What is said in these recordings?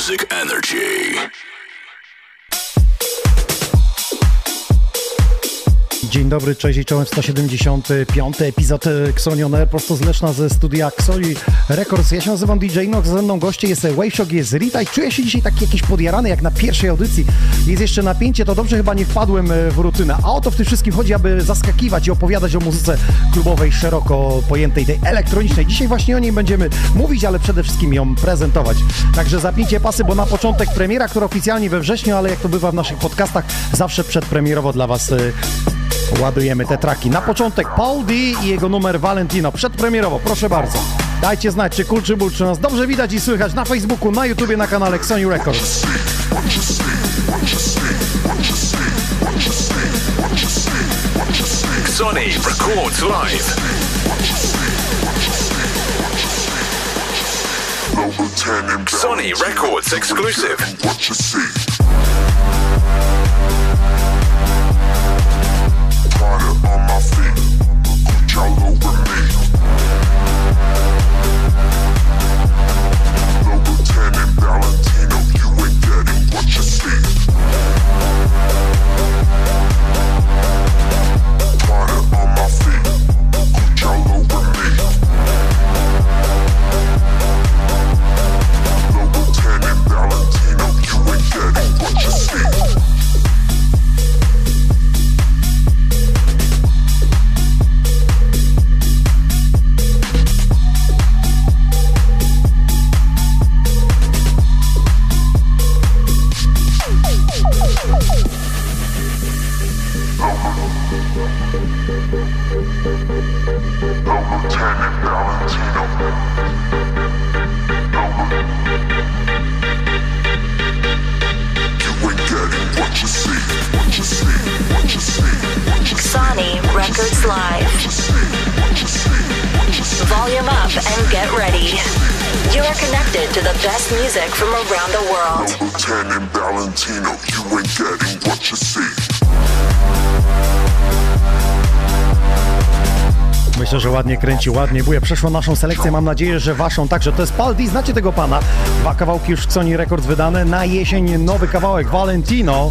Music Energy. Dobry, cześć i czołem 175 epizod e, Xonion Air, prosto z ze studia Xoli Records. Ja się nazywam DJ Nox, ze mną goście jest Waveshock, jest Rita i czuję się dzisiaj taki jakiś podjarany jak na pierwszej audycji. Jest jeszcze napięcie, to dobrze chyba nie wpadłem e, w rutynę. A o to w tym wszystkim chodzi, aby zaskakiwać i opowiadać o muzyce klubowej, szeroko pojętej, tej elektronicznej. Dzisiaj właśnie o niej będziemy mówić, ale przede wszystkim ją prezentować. Także zapnijcie pasy, bo na początek premiera, która oficjalnie we wrześniu, ale jak to bywa w naszych podcastach, zawsze przedpremierowo dla Was e, Ładujemy te traki. Na początek Paul D i jego numer Valentino. Przedpremierowo, proszę bardzo. Dajcie znać, czy kul, czy ból, czy nas dobrze widać i słychać na Facebooku, na YouTubie, na kanale Sony Records. Sonny records live. Global 10 and Sony Records exclusive. Że ładnie buje. Przeszło naszą selekcję, mam nadzieję, że waszą także. To jest Paul D, znacie tego pana. Dwa kawałki już w Sony Records wydane. Na jesień nowy kawałek Valentino.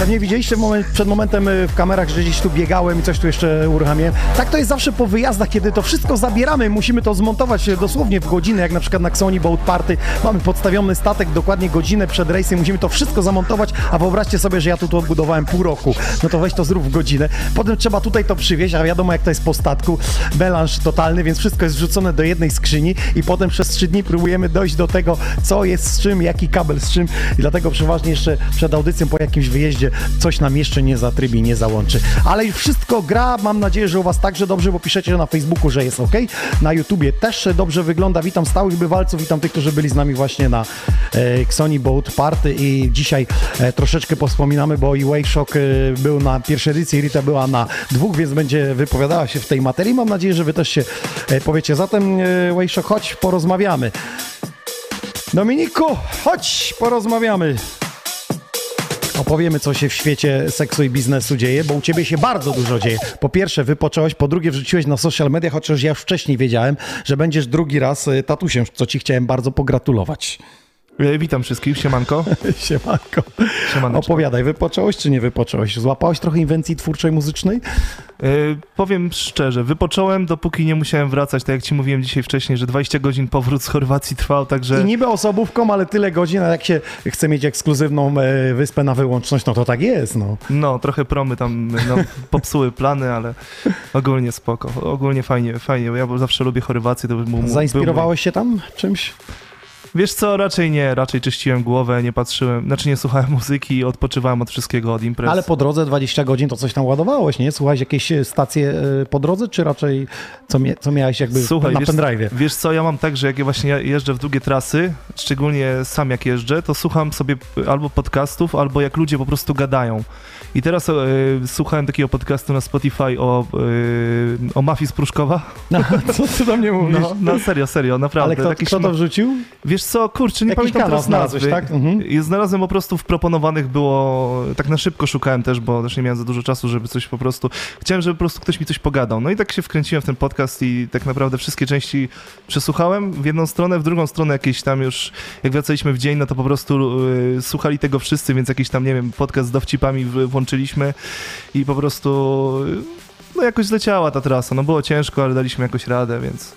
Pewnie widzieliście moment, przed momentem y, w kamerach, że gdzieś tu biegałem i coś tu jeszcze uruchamiałem. Tak to jest zawsze po wyjazdach, kiedy to wszystko zabieramy, musimy to zmontować y, dosłownie w godzinę, jak na przykład na Sony Boat Party. Mamy podstawiony statek dokładnie godzinę przed rejsem, musimy to wszystko zamontować, a wyobraźcie sobie, że ja tu to odbudowałem pół roku. No to weź to zrób w godzinę. Potem trzeba tutaj to przywieźć, a wiadomo jak to jest po statku. Melanż totalny, więc wszystko jest wrzucone do jednej skrzyni i potem przez trzy dni próbujemy dojść do tego, co jest z czym, jaki kabel z czym. I dlatego przeważnie jeszcze przed audycją po jakimś wyjeździe coś nam jeszcze nie zatrybi, nie załączy. Ale już wszystko gra, mam nadzieję, że u Was także dobrze, bo piszecie na Facebooku, że jest ok. Na YouTubie też dobrze wygląda. Witam stałych bywalców, witam tych, którzy byli z nami właśnie na e, Sony Boat Party i dzisiaj e, troszeczkę powspominamy, bo i Wake Shock e, był na pierwszej edycji, Rita była na dwóch, więc będzie wypowiadała się w tej materii. Mam nadzieję, że Wy też się e, powiecie. Zatem e, Wake Shock, chodź, porozmawiamy. Dominiku, chodź, porozmawiamy. Opowiemy, co się w świecie seksu i biznesu dzieje, bo u ciebie się bardzo dużo dzieje. Po pierwsze, wypocząłeś, po drugie, wrzuciłeś na social media, chociaż ja już wcześniej wiedziałem, że będziesz drugi raz y, tatusiem, co ci chciałem bardzo pogratulować. E, Witam wszystkich, siemanko. Siemanko. Siemaneczko. Opowiadaj, wypocząłeś czy nie wypocząłeś? Złapałeś trochę inwencji twórczej muzycznej? E, powiem szczerze, wypocząłem, dopóki nie musiałem wracać, tak jak ci mówiłem dzisiaj wcześniej, że 20 godzin powrót z Chorwacji trwał, także I niby osobówką, ale tyle godzin, a jak się chce mieć ekskluzywną e, wyspę na wyłączność, no to tak jest, no. no, trochę promy tam no, popsuły plany, ale ogólnie spoko. Ogólnie fajnie, fajnie. Ja zawsze lubię Chorwację, to był, Zainspirowałeś się tam czymś? Wiesz co, raczej nie, raczej czyściłem głowę, nie patrzyłem, znaczy nie słuchałem muzyki i odpoczywałem od wszystkiego, od imprez. Ale po drodze 20 godzin to coś tam ładowałeś, nie? Słuchałeś jakieś e, stacje e, po drodze, czy raczej co, mie- co miałeś jakby Słuchaj, na wiesz, pendrive'ie? wiesz co, ja mam tak, że jak ja właśnie jeżdżę w długie trasy, szczególnie sam jak jeżdżę, to słucham sobie albo podcastów, albo jak ludzie po prostu gadają. I teraz e, słuchałem takiego podcastu na Spotify o, o mafii z Pruszkowa. Co ty do mnie mówisz? No, no serio, serio, naprawdę. Ale kto, Jakiś kto to wrzucił? Wiesz co, kurczę, nie Jakiś pamiętam teraz nazwy. tak? Mhm. Znalazłem po prostu w proponowanych było, tak na szybko szukałem też, bo też nie miałem za dużo czasu, żeby coś po prostu, chciałem, żeby po prostu ktoś mi coś pogadał. No i tak się wkręciłem w ten podcast i tak naprawdę wszystkie części przesłuchałem w jedną stronę, w drugą stronę jakieś tam już, jak wracaliśmy w dzień, no to po prostu y, słuchali tego wszyscy, więc jakiś tam, nie wiem, podcast z dowcipami włączyliśmy i po prostu, y, no jakoś zleciała ta trasa. No było ciężko, ale daliśmy jakoś radę, więc...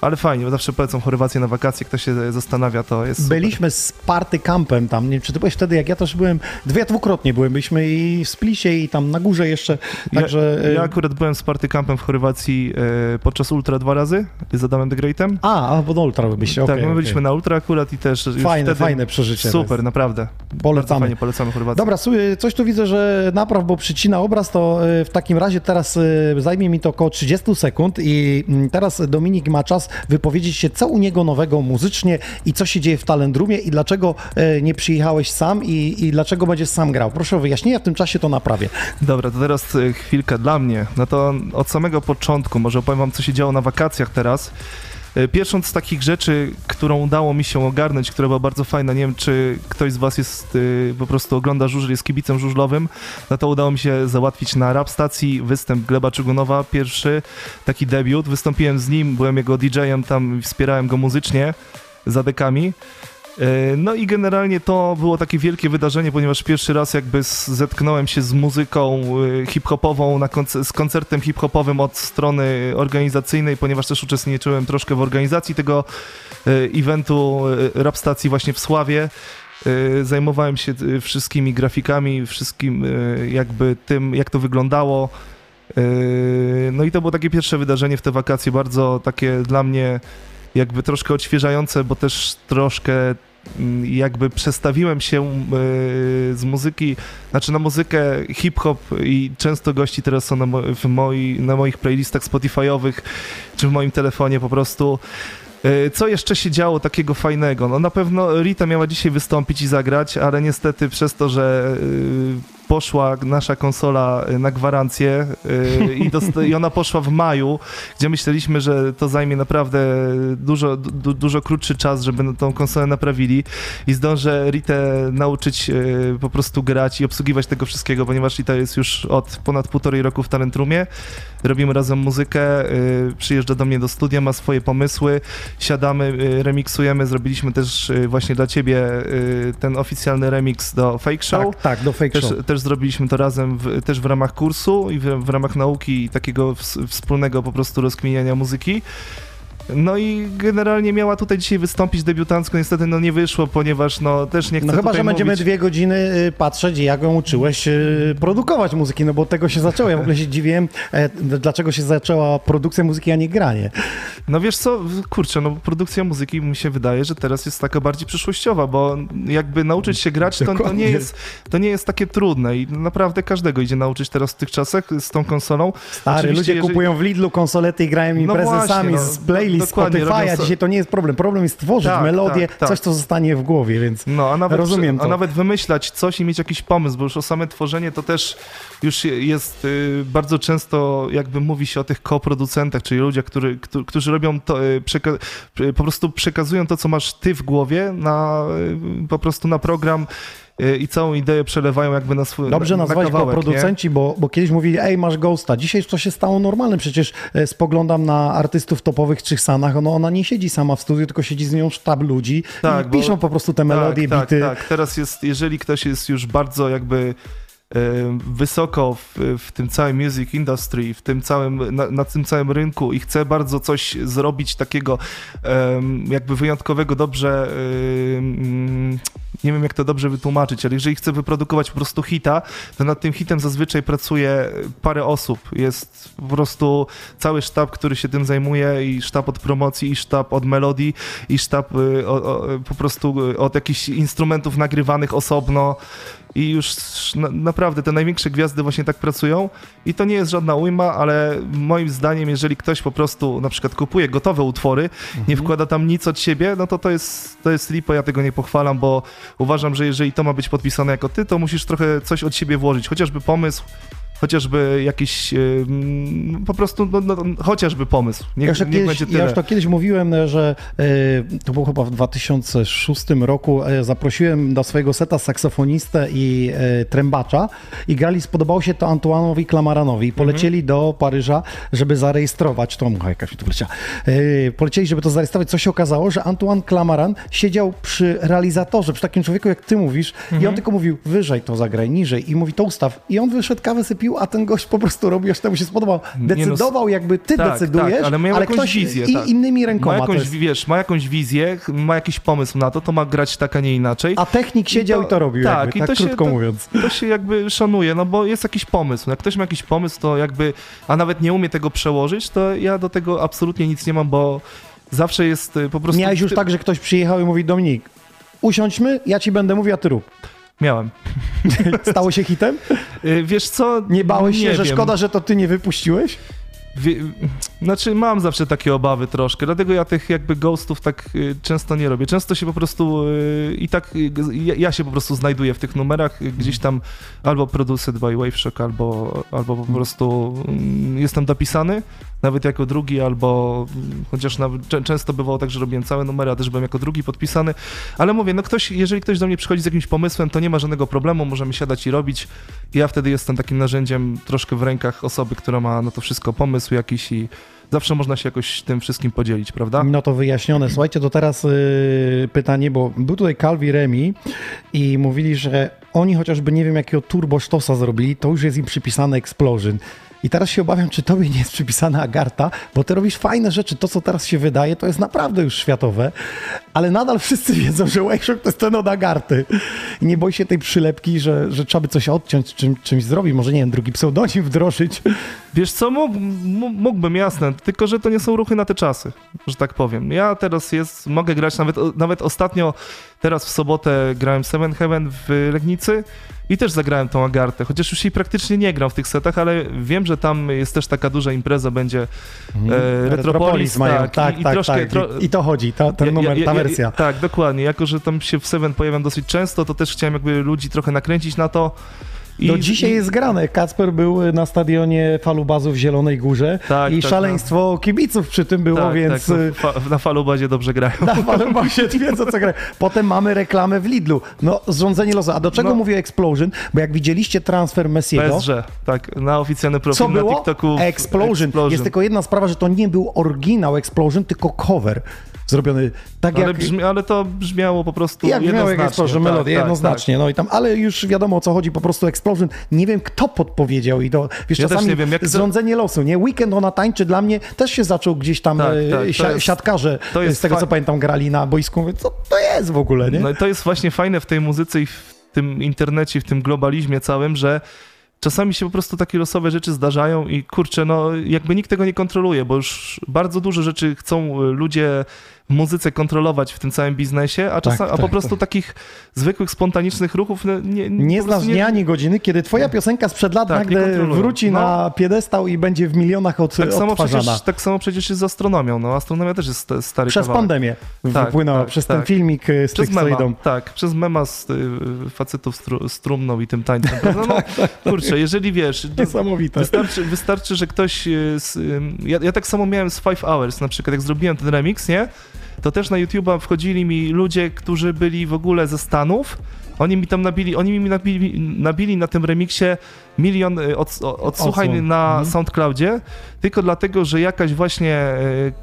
Ale fajnie, bo zawsze polecam Chorwację na wakacje, kto się zastanawia, to jest super. Byliśmy z party campem tam, nie wiem, czy ty byłeś wtedy, jak ja też byłem, dwie, dwukrotnie byłem, byliśmy i w Splicie i tam na górze jeszcze, także... Ja, ja e, akurat byłem z party campem w Chorwacji e, podczas Ultra dwa razy z Adamem the Greatem. A, a, bo do Ultra byliście, tak, okej, my byliśmy na Ultra akurat i też Fajne, fajne przeżycie. Super, naprawdę. Polecamy. fajnie polecamy Chorwację. Dobra, słuchaj, coś tu widzę, że napraw, bo przycina obraz, to e, w takim razie teraz zajmie mi to około 30 sekund i mm, teraz Dominik ma czas wypowiedzieć się, co u niego nowego muzycznie i co się dzieje w Talendrumie i dlaczego e, nie przyjechałeś sam i, i dlaczego będziesz sam grał. Proszę o wyjaśnienie, w tym czasie to naprawię. Dobra, to teraz e, chwilkę dla mnie. No to od samego początku, może opowiem wam, co się działo na wakacjach teraz. E, Pierwszą z takich rzeczy, którą udało mi się ogarnąć, która była bardzo fajna, nie wiem, czy ktoś z was jest, e, po prostu ogląda żużel, jest kibicem żużlowym, no to udało mi się załatwić na rap stacji występ Gleba Czugunowa, pierwszy taki debiut. Wystąpiłem z nim, byłem jego DJ-em, tam wspierałem go muzycznie za dekami. E, No i generalnie to było takie wielkie wydarzenie, ponieważ pierwszy raz jakby zetknąłem się z muzyką e, hip-hopową, z koncertem hip-hopowym od strony organizacyjnej, ponieważ też uczestniczyłem troszkę w organizacji tego e, eventu e, rap stacji właśnie w Sławie. E, Zajmowałem się e, wszystkimi grafikami, wszystkim e, jakby tym, jak to wyglądało. E, No i to było takie pierwsze wydarzenie w te wakacje, bardzo takie dla mnie jakby troszkę odświeżające, bo też troszkę jakby przestawiłem się e, z muzyki, znaczy na muzykę hip-hop i często gości teraz są na, w moi, na moich playlistach Spotify'owych czy w moim telefonie po prostu. E, Co jeszcze się działo takiego fajnego? No na pewno Rita miała dzisiaj wystąpić i zagrać, ale niestety przez to, że e, poszła nasza konsola e, na gwarancję e, i, i ona poszła w maju, gdzie myśleliśmy, że to zajmie naprawdę dużo, du, dużo krótszy czas, żeby tą konsolę naprawili i zdążę Ritę nauczyć e, po prostu grać i obsługiwać tego wszystkiego, ponieważ Rita jest już od ponad półtorej roku w Talentrumie. Robimy razem muzykę, e, przyjeżdża do mnie do studia, ma swoje pomysły, siadamy, e, remiksujemy, zrobiliśmy też e, właśnie dla ciebie ten oficjalny remix do Fake Show. Tak, tak, do fake Też, show. też zrobiliśmy to razem, w, też w ramach kursu i w, w ramach nauki i takiego ws, wspólnego po prostu rozkminiania muzyki. No i generalnie miała tutaj dzisiaj wystąpić debiutancko, niestety no nie wyszło, ponieważ no też nie chcę No chyba, że będziemy mówić. dwie godziny y, patrzeć, jak ją uczyłeś y, produkować muzyki, no bo od tego się zaczęło. Ja w ogóle się dziwiłem, e, dlaczego się zaczęła produkcja muzyki, a nie granie. No wiesz co, kurczę, no produkcja muzyki mi się wydaje, że teraz jest taka bardziej przyszłościowa, bo jakby nauczyć się grać to, to, nie jest, to nie jest takie trudne i naprawdę każdego idzie nauczyć teraz w tych czasach z tą konsolą. Stary, Oczywiście, ludzie jeżeli- kupują w Lidlu konsolety i grają No imprezy właśnie, no, z playlist dokładnie, Spotify'a. robią so- Dzisiaj to nie jest problem. Problem jest stworzyć Tak, melodię, tak, tak. coś, co zostanie w głowie, więc No, a nawet, rozumiem a to. nawet wymyślać coś i mieć jakiś pomysł, bo już o same tworzenie to też już je- jest y, bardzo często, jakby mówi się o tych koproducentach, czyli ludziach, który, którzy, którzy robią to, y, przeka- y, po prostu przekazują to, co masz ty w głowie na, y, po prostu na program i całą ideę przelewają jakby na swój Dobrze na, na nazwać go kawałek, nie? producenci, bo, bo kiedyś mówili, ej, masz Ghosta. Dzisiaj to się stało normalne. Przecież e, spoglądam na artystów topowych czy Sanach, no ona nie siedzi sama w studiu, tylko siedzi z nią sztab ludzi Tak, i bo- piszą po prostu te melodie, tak, bity. Tak, tak. Teraz jest, jeżeli ktoś jest już bardzo jakby wysoko w, w tym całym music industry, w tym całym, na, na tym całym rynku i chce bardzo coś zrobić takiego jakby wyjątkowego, dobrze, em, nie wiem jak to dobrze wytłumaczyć, ale jeżeli chce wyprodukować po prostu hita, to nad tym hitem zazwyczaj pracuje parę osób. Jest po prostu cały sztab, który się tym zajmuje i sztab od promocji, i sztab od melodii, i sztab y, o, o, po prostu y, od jakichś instrumentów nagrywanych osobno. I już na, naprawdę te największe gwiazdy właśnie tak pracują. I to nie jest żadna ujma, ale moim zdaniem, jeżeli ktoś po prostu na przykład kupuje gotowe utwory, nie wkłada tam nic od siebie, no to to jest, to jest lipo, ja tego nie pochwalam, bo uważam, że jeżeli to ma być podpisane jako ty, to musisz trochę coś od siebie włożyć, chociażby pomysł, chociażby jakiś yy, mm, po prostu, no, no, chociażby pomysł. Niech, Ja już, niech kiedyś, ja już to kiedyś mówiłem, że e, to było chyba w 2006 roku, e, zaprosiłem do swojego seta saksofonistę i e, trębacza i grali, spodobało się to Antoanowi Klamaranowi. Polecieli do Paryża, żeby zarejestrować to, mucha jakaś mi tu wleciała. E, polecieli, żeby to zarejestrować, co się okazało, że Antoine Klamaran siedział przy realizatorze, przy takim człowieku, jak ty mówisz i on tylko mówił, wyżej to zagraj, niżej i mówi, to ustaw. I on wyszedł, kawę sypił, a ten gość po prostu robił, aż temu się spodobał. no, Decydował, jakby ty tak, decydujesz, tak, ale miał jakąś ktoś wizję, i tak. innymi rękoma. Ma to jakąś, jest. wiesz, ma jakąś wizję, ma jakiś pomysł na to, to ma grać tak, a nie inaczej. A technik siedział i to, robił, tak, jakby, i tak to krótko się, mówiąc. To, to się jakby szanuje, no bo jest jakiś pomysł. Jak ktoś ma jakiś pomysł, to jakby, a nawet nie umie tego przełożyć, to ja do tego absolutnie nic nie mam, bo zawsze jest y, po prostu... Miałeś już tak, że ktoś przyjechał i mówi, Dominik, usiądźmy, ja ci będę mówił, a ty rób. Miałem. Stało się hitem? Y, Wiesz co? Nie bałeś się, że wiem. szkoda, że to ty nie wypuściłeś? Wie, znaczy mam zawsze takie obawy troszkę, dlatego ja tych jakby ghostów tak y, często nie robię. Często się po prostu y, i tak ja, się po prostu znajduję w tych numerach gdzieś tam albo produced by Waveshock, albo, albo po prostu mm, jestem dopisany, nawet jako drugi, albo mm, chociaż czę- często bywało tak, że robiłem całe numery, a też byłem jako drugi podpisany, ale mówię, no ktoś, jeżeli ktoś do mnie przychodzi z jakimś pomysłem, to nie ma żadnego problemu, możemy siadać i robić. I ja wtedy jestem takim narzędziem troszkę w rękach osoby, która ma na to wszystko pomysł jakiś i zawsze można się jakoś tym wszystkim podzielić, prawda? No to wyjaśnione. Słuchajcie, to teraz y, pytanie, bo był tutaj Calvi Remi i mówili, że oni chociażby nie wiem jakiego turbo sztosa zrobili, to już jest im przypisane Explosion. I teraz się obawiam, czy tobie nie jest przypisana Agarta, bo ty robisz fajne rzeczy. To, co teraz się wydaje, to jest naprawdę już światowe, ale nadal wszyscy wiedzą, że Wakeshock to jest ten od Agarty. I nie boi się tej przylepki, że, że trzeba by coś odciąć, czym, czymś zrobić. Może, nie wiem, drugi pseudonim wdrożyć. Wiesz co, mógłbym, jasne, tylko że to nie są ruchy na te czasy, że tak powiem. Ja teraz jest, mogę grać, nawet, nawet ostatnio, teraz w sobotę grałem Seven Heaven w Legnicy i też zagrałem tą Agartę, chociaż już jej praktycznie nie gram w tych setach, ale wiem, że tam jest też taka duża impreza, będzie e, Retropolis, mają. tak, tak, i, i tak, troszkę... tak. Tro... I, I to chodzi, ta, ten Ja- numer, ja- ta ja- wersja. tak, dokładnie. Jako, że tam się w Seven pojawiam dosyć często, to też chciałem jakby ludzi trochę nakręcić na to. I, No dzisiaj i- jest grane. Kacper był na stadionie Falubazu w Zielonej Górze Tak, i tak, szaleństwo kibiców przy tym było, tak, więc tak, y, no, fa- na Falubazie dobrze grają. na Falubazie twierdzą co gra. Potem mamy reklamę w Lidlu. No zrządzenie losu. A do czego No. mówię Explosion? Bo jak widzieliście transfer Messiego, PSG, tak, na oficjalny profil co na było? TikToku. Explosion. Jest tylko jedna sprawa, że to nie był oryginał Explosion, tylko cover zrobiony tak ale, jak... brzmi, ale to brzmiało po prostu Jak miał jak. Explosion tak, melodię, tak, jednoznacznie. No i tam, ale już wiadomo o co chodzi, po prostu Explosion. Nie wiem, kto podpowiedział i to, wiesz, Ja czasami nie wiem, jak to- zrządzenie losu, nie? Weekend ona tańczy dla mnie też się zaczął gdzieś tam, Tak, e, tak, to sia- jest- siatkarze to jest z tego, co pamiętam, grali na boisku. Mówię, co to jest w ogóle, nie? No i to jest właśnie fajne w tej muzyce i w tym internecie, w tym globalizmie całym, że czasami się po prostu takie losowe rzeczy zdarzają i kurczę, no jakby nikt tego nie kontroluje, bo już bardzo dużo rzeczy chcą ludzie muzyce kontrolować w tym całym biznesie, a, czasami, tak, a po prostu takich zwykłych, spontanicznych ruchów no, nie, Nie znasz prostu dnia ani godziny, kiedy twoja piosenka sprzed lat Tak, nie nagle wróci No. na piedestał i będzie w milionach od, tak samo, odtwarzana. przecież, tak samo przecież jest z astronomią. No, astronomia też jest sta- stary Przez kawałek. pandemię Tak, wypłynęła, tak, przez tak. ten filmik e, z Przez mema, tak, przez mema z y, facetów z trumną i tym tańcem. prawda? No, kurczę, jeżeli wiesz, Niesamowite. wystarczy, wystarczy, że ktoś... y, Z, y, ja, ja tak samo miałem z Five Hours, na przykład jak zrobiłem ten remix, nie? To też na YouTube'a wchodzili mi ludzie, którzy byli w ogóle ze Stanów, Oni mi tam nabili, oni mi nabili, nabili na tym remiksie milion y, od, odsłuchań Odsłon. na Mhm. SoundCloudzie, tylko dlatego, że jakaś właśnie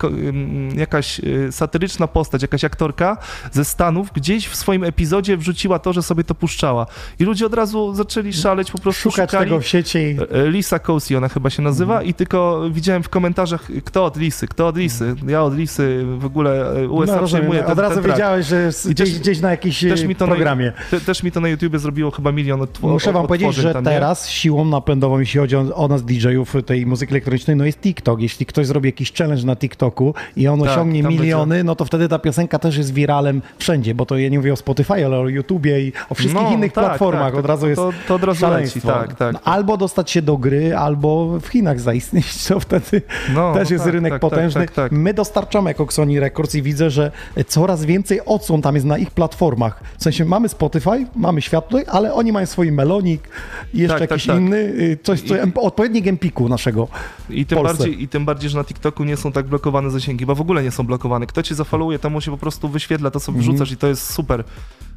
y, ym, jakaś y, satyryczna postać, jakaś aktorka ze Stanów gdzieś w swoim epizodzie wrzuciła to, że sobie to puszczała. I ludzie od razu zaczęli szaleć, po prostu Szukać szukali. tego w sieci. Lisa Cosi ona chyba się nazywa Mhm. i tylko widziałem w komentarzach, kto od Lisy, kto od Lisy. Ja od Lisy w ogóle USA no, przejmuję ten, od razu ten wiedziałeś, że I też- gdzieś, gdzieś na jakimś Też mi, to programie. Na, te, też mi to na YouTubie zrobiło chyba milion odtw- Muszę wam powiedzieć, że teraz siłą napędową, jeśli chodzi o, o nas DJ-ów tej muzyki elektronicznej, no jest TikTok. Jeśli ktoś zrobi jakiś challenge na TikToku i on Tak, osiągnie miliony, no to wtedy ta piosenka też jest wiralem wszędzie, bo to ja nie mówię o Spotify, ale o YouTubie i o wszystkich No, innych tak, platformach. tak, od razu jest to- to od razu szaleństwo. leci, tak, tak. No, Albo dostać się do gry, albo w Chinach zaistnieć, to wtedy No, też jest tak, rynek tak, potężny. tak, tak, tak. My dostarczamy jako Sony Records i widzę, że coraz więcej odsłon tam jest na ich platformach. W sensie mamy Spotify, mamy świat tutaj, ale oni mają swój melonik i jeszcze Tak, tak, jakiś tak. Inny, y, coś, co I- odpowiednik Empiku naszego. I tym, Polsce. bardziej, I tym bardziej, że na TikToku nie są tak blokowane zasięgi, bo w ogóle nie są blokowane. Kto cię zafoluje, temu się po prostu wyświetla to, co Mhm. wrzucasz i to jest super.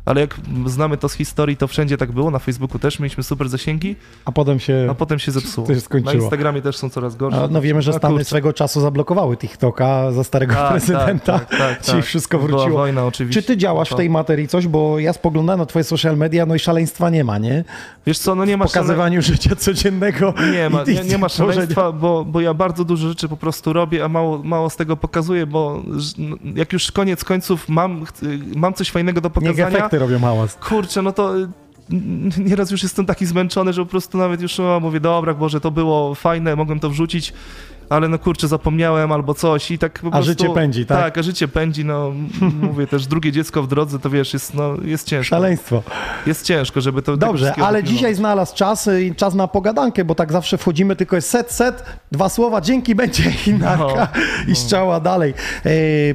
Ale jak znamy to z historii, to wszędzie tak było. Na Facebooku też mieliśmy super zasięgi, A potem się... a potem się zepsuło. Na Instagramie też są coraz gorsze. A, no wiemy, że Stany swego czasu zablokowały TikToka za starego Tak, prezydenta, tak, tak, tak, czyli tak. wszystko Była wróciło. wojna oczywiście. Czy ty działasz w tej materii coś, bo ja spoglądałem na twoje social media, no i szaleństwa nie ma, nie? Wiesz co, no nie ma szale- Pokazywaniu życia codziennego. Nie ma, nie, nie ma szaleństwa, bo, bo ja bardzo dużo rzeczy po prostu robię, a mało, mało z tego pokazuję, bo no, jak już koniec końców mam, ch- mam coś fajnego do Niech pokazania, efekty robią hałas. kurczę, no to y, nieraz już jestem taki zmęczony, że po prostu nawet już o, mówię, dobra, Boże, to było fajne, mogłem to wrzucić, ale no kurczę, zapomniałem albo coś i tak po A prostu... życie pędzi, tak? Tak, a życie pędzi, no mówię też, drugie dziecko w drodze, to wiesz, jest, no, jest ciężko. Szaleństwo. Jest ciężko, żeby to... Dobrze, ale dzisiaj znalazł czas i czas na pogadankę, bo tak zawsze wchodzimy, tylko jest set, set, dwa słowa, dzięki, będzie inarka No, i strzała dalej. E,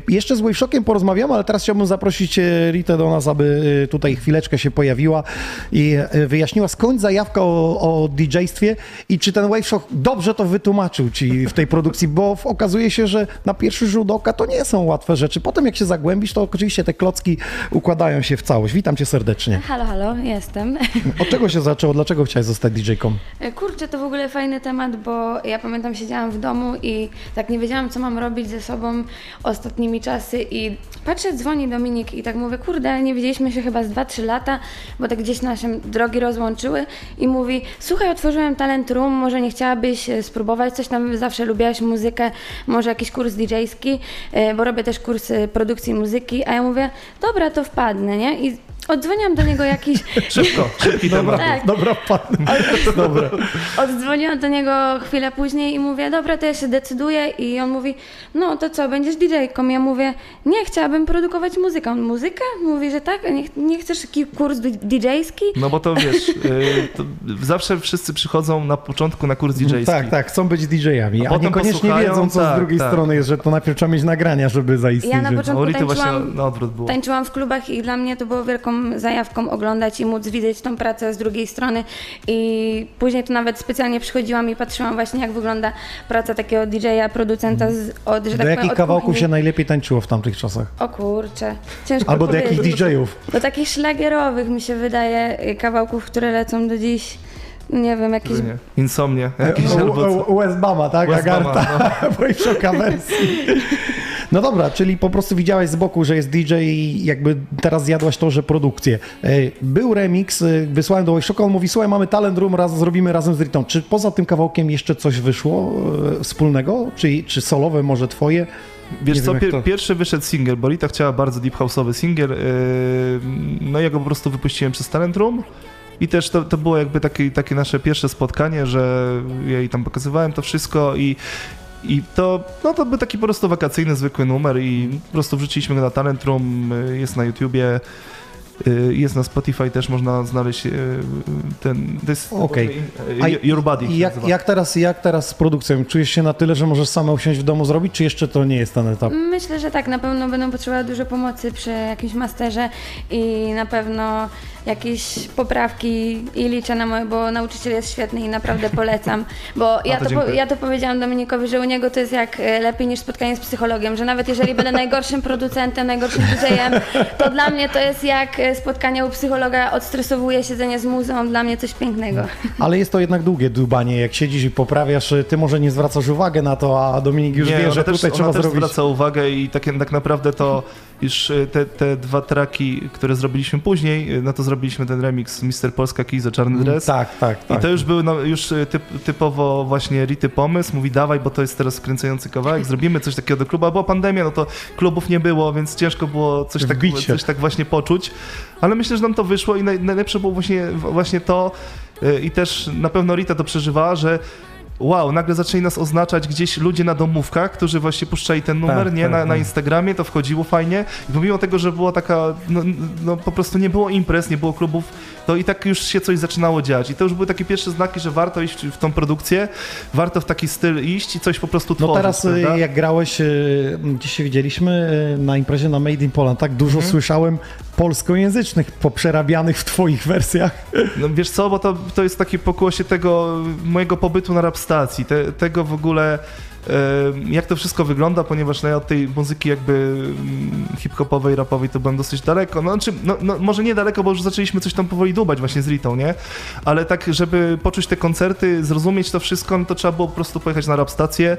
jeszcze z Waveshockiem porozmawiamy, ale teraz chciałbym zaprosić e, Ritę do nas, aby e, tutaj chwileczkę się pojawiła i e, wyjaśniła skąd zajawka o, o DJ-stwie i czy ten Waveshock dobrze to wytłumaczył ci w tej produkcji, bo okazuje się, że na pierwszy rzut oka to nie są łatwe rzeczy. Potem jak się zagłębisz, to oczywiście te klocki układają się w całość. Witam cię serdecznie. Halo, halo, jestem. Od czego się zaczęło? Dlaczego chciałeś zostać DJ-ką? Kurczę, to w ogóle fajny temat, bo ja pamiętam, siedziałam w domu i tak nie wiedziałam, co mam robić ze sobą ostatnimi czasy i patrzę, dzwoni Dominik i tak mówię, kurde, nie widzieliśmy się chyba z 2-3 lata, bo tak gdzieś nasze drogi rozłączyły i mówi, słuchaj, otworzyłem Talent Room, może nie chciałabyś e, spróbować coś tam, zawsze lubiłaś muzykę, może jakiś kurs DJ-ski, e, bo robię też kurs produkcji muzyki, a ja mówię, dobra, to wpadnę, nie? I oddzwoniłam do niego jakiś... Szybko, szybki temat. Tak. Dobra, pan. Dobra. Oddzwoniłam do niego chwilę później i mówię, dobra, to ja się decyduję i on mówi, no to co, będziesz DJ-ką? Ja mówię, nie, chciałabym produkować muzykę. On, muzykę? Mówi, że tak, a nie, nie chcesz taki kurs DJ-ski? No bo to wiesz, y, to zawsze wszyscy przychodzą na początku na kurs DJ-ski. Tak, tak, chcą być DJ-ami, A a, potem niekoniecznie wiedzą, co tak, z drugiej tak. strony jest, że to najpierw trzeba mieć nagrania, żeby zaistnieć. Ja na że- początku tańczyłam, na odwrót było. tańczyłam w klubach i dla mnie to było wielką zajawką oglądać i móc widzieć tą pracę z drugiej strony i później to nawet specjalnie przychodziłam i patrzyłam właśnie jak wygląda praca takiego DJ-a, producenta z, od, że Do tak powiem, jakich od kawałków kuchni. się najlepiej tańczyło w tamtych czasach? O kurczę, ciężko Albo do powiedzieć. jakich DJ-ów? Do takich szlagierowych mi się wydaje kawałków, które lecą do dziś. Nie wiem, jakieś. Nie. Insomnie. Jakieś albo co. U- u- Westbama, tak? Westbama, Agarta, bo i szoka wersji. No dobra, czyli po prostu widziałeś z boku, że jest DJ i jakby teraz zjadłaś to, że produkcję. E, Był remix, e, wysłałem do Wojszoka, on mówi, słuchaj, mamy talent room, raz, zrobimy razem z Ritą. Czy poza tym kawałkiem jeszcze coś wyszło e, wspólnego? Czy, czy solowe może twoje? Wiesz Nie co, wiem, to- pierwszy wyszedł single, bo Lita chciała bardzo deep house'owy single, no ja go po prostu wypuściłem przez Talent Room i też to, to było jakby takie, takie nasze pierwsze spotkanie, że ja jej tam pokazywałem to wszystko i i to, no to był taki po prostu wakacyjny, zwykły numer i po prostu wrzuciliśmy go na Talent Room, yy, jest na YouTubie, yy, jest na Spotify też można znaleźć yy, ten, to jest Okej. A Your Body jak, jak, teraz, jak teraz z produkcją? Czujesz się na tyle, że możesz sama usiąść w domu zrobić, czy jeszcze to nie jest ten etap? Myślę, że tak, na pewno będą potrzebowały dużo pomocy przy jakimś masterze i na pewno jakieś poprawki i liczę na moje, bo nauczyciel jest świetny i naprawdę polecam. Bo ja to po, ja to powiedziałam Dominikowi, że u niego to jest jak e, lepiej niż spotkanie z psychologiem, że nawet jeżeli będę najgorszym producentem, najgorszym DJ-em, to dla mnie to jest jak e, spotkania u psychologa odstresowuje siedzenie z muzą, dla mnie coś pięknego. Ale jest to jednak długie dłubanie, jak siedzisz i poprawiasz, ty może nie zwracasz uwagi na to, a Dominik już nie, wie, że też, tutaj trzeba też zrobić... zwraca uwagę i tak, tak naprawdę to już y, te, te dwa traki, które zrobiliśmy później, y, no to zrobiliśmy ten remix Mister Polska Kiza Czarny Dres. Tak, tak, tak. I to już był no, już y, typ, typowo właśnie Rity pomysł, mówi dawaj, bo to jest teraz skręcający kawałek, zrobimy coś takiego do klubu, a była pandemia, no to klubów nie było, więc ciężko było coś tak, coś tak właśnie poczuć, ale myślę, że nam to wyszło i naj, najlepsze było właśnie, właśnie to i też na pewno Rita to przeżywała, że wow, nagle zaczęli nas oznaczać gdzieś ludzie na domówkach, którzy właśnie puszczali ten numer, Tak, nie, tak, na, na tak. Instagramie, to wchodziło fajnie i pomimo tego, że była taka, no, no po prostu nie było imprez, nie było klubów, to i tak już się coś zaczynało dziać i to już były takie pierwsze znaki, że warto iść w tą produkcję, warto w taki styl iść i coś po prostu No tworzyć, teraz y, prawda? jak grałeś, y, gdzieś się widzieliśmy y, na imprezie na Made in Poland, tak dużo Mhm. słyszałem polskojęzycznych poprzerabianych w twoich wersjach. No wiesz co, bo to, to jest takie pokłosie tego mojego pobytu na rap stacji, te, tego w ogóle jak to wszystko wygląda, ponieważ no ja od tej muzyki jakby mm, hip-hopowej, rapowej to byłem dosyć daleko, no, znaczy, no, no może nie daleko, bo już zaczęliśmy coś tam powoli dubać właśnie z Ritą, nie? Ale tak, żeby poczuć te koncerty, zrozumieć to wszystko, no to trzeba było po prostu pojechać na rap stację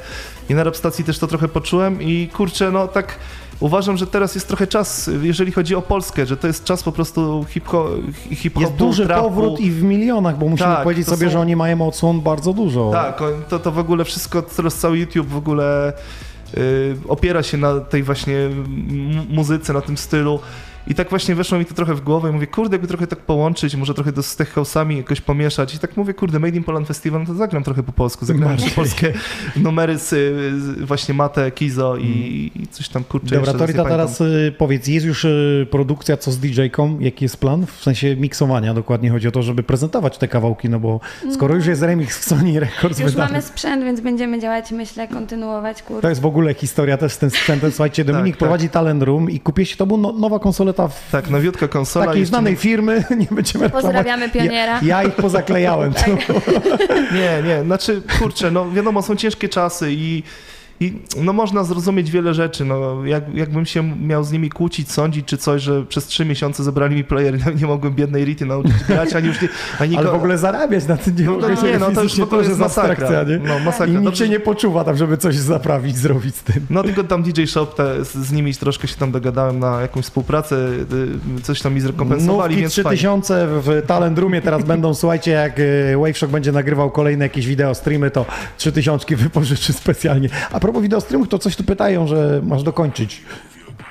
i na rap stacji też to trochę poczułem i kurczę, no tak uważam, że teraz jest trochę czas, jeżeli chodzi o Polskę, że to jest czas po prostu hip-ho- hip-hopu, Jest duży trapu. powrót i w milionach, bo musimy Tak, powiedzieć sobie, są- że oni mają odsłon bardzo dużo. Tak, to, to w ogóle wszystko, teraz cały YouTube w ogóle y, opiera się na tej właśnie muzyce, na tym stylu. I tak właśnie weszło mi to trochę w głowę i mówię, kurde, jakby trochę tak połączyć, może trochę to z tech house'ami jakoś pomieszać. I tak mówię, kurde, Made in Poland Festival, no to zagram trochę po polsku. Zagram Masz. polskie numery z, z właśnie Mate, Kizo i, i coś tam, kurczę, Dobra, jeszcze to raz nie Rita, pamiętam. teraz y, powiedz, jest już y, produkcja co z DJ-ką? Jaki jest plan? W sensie miksowania dokładnie chodzi o to, żeby prezentować te kawałki, no bo skoro już jest remix w Sony Records Już wydany, mamy sprzęt, więc będziemy działać, myślę, kontynuować kurs. to jest w ogóle historia też z tym sprzętem. Słuchajcie, Dominik tak. prowadzi Talent Room i kupiłeś, to była no, nowa konsoleta w Tak, nowiutka konsola. takiej znanej nie- firmy, nie będziemy reklamować. Pozdrawiamy pioniera. Ja, ja ich pozaklejałem. Tak. Nie, nie, znaczy kurczę, no wiadomo, są ciężkie czasy i, i no można zrozumieć wiele rzeczy, no jak, jakbym się miał z nimi kłócić, sądzić czy coś, że przez trzy miesiące zebrali mi player i nie mogłem biednej Rity nauczyć grać, ani już nie, ani Ale w ogóle zarabiać na tym nie no, mogę no, nie, no to już ogóle jest masakra. nie? No, masakra. I nikt Dobrze, się nie poczuwa tam, żeby coś zaprawić, zrobić z tym. No tylko tam DJ Shop, te, z, z nimi troszkę się tam dogadałem na jakąś współpracę, y, coś tam mi zrekompensowali, Nówki więc fajnie. 3000 w Talent Roomie teraz będą, słuchajcie, jak y, Waveshock będzie nagrywał kolejne jakieś wideo streamy, to 3000 wypożyczy specjalnie. A propos wideo streamów, to coś tu pytają, że masz dokończyć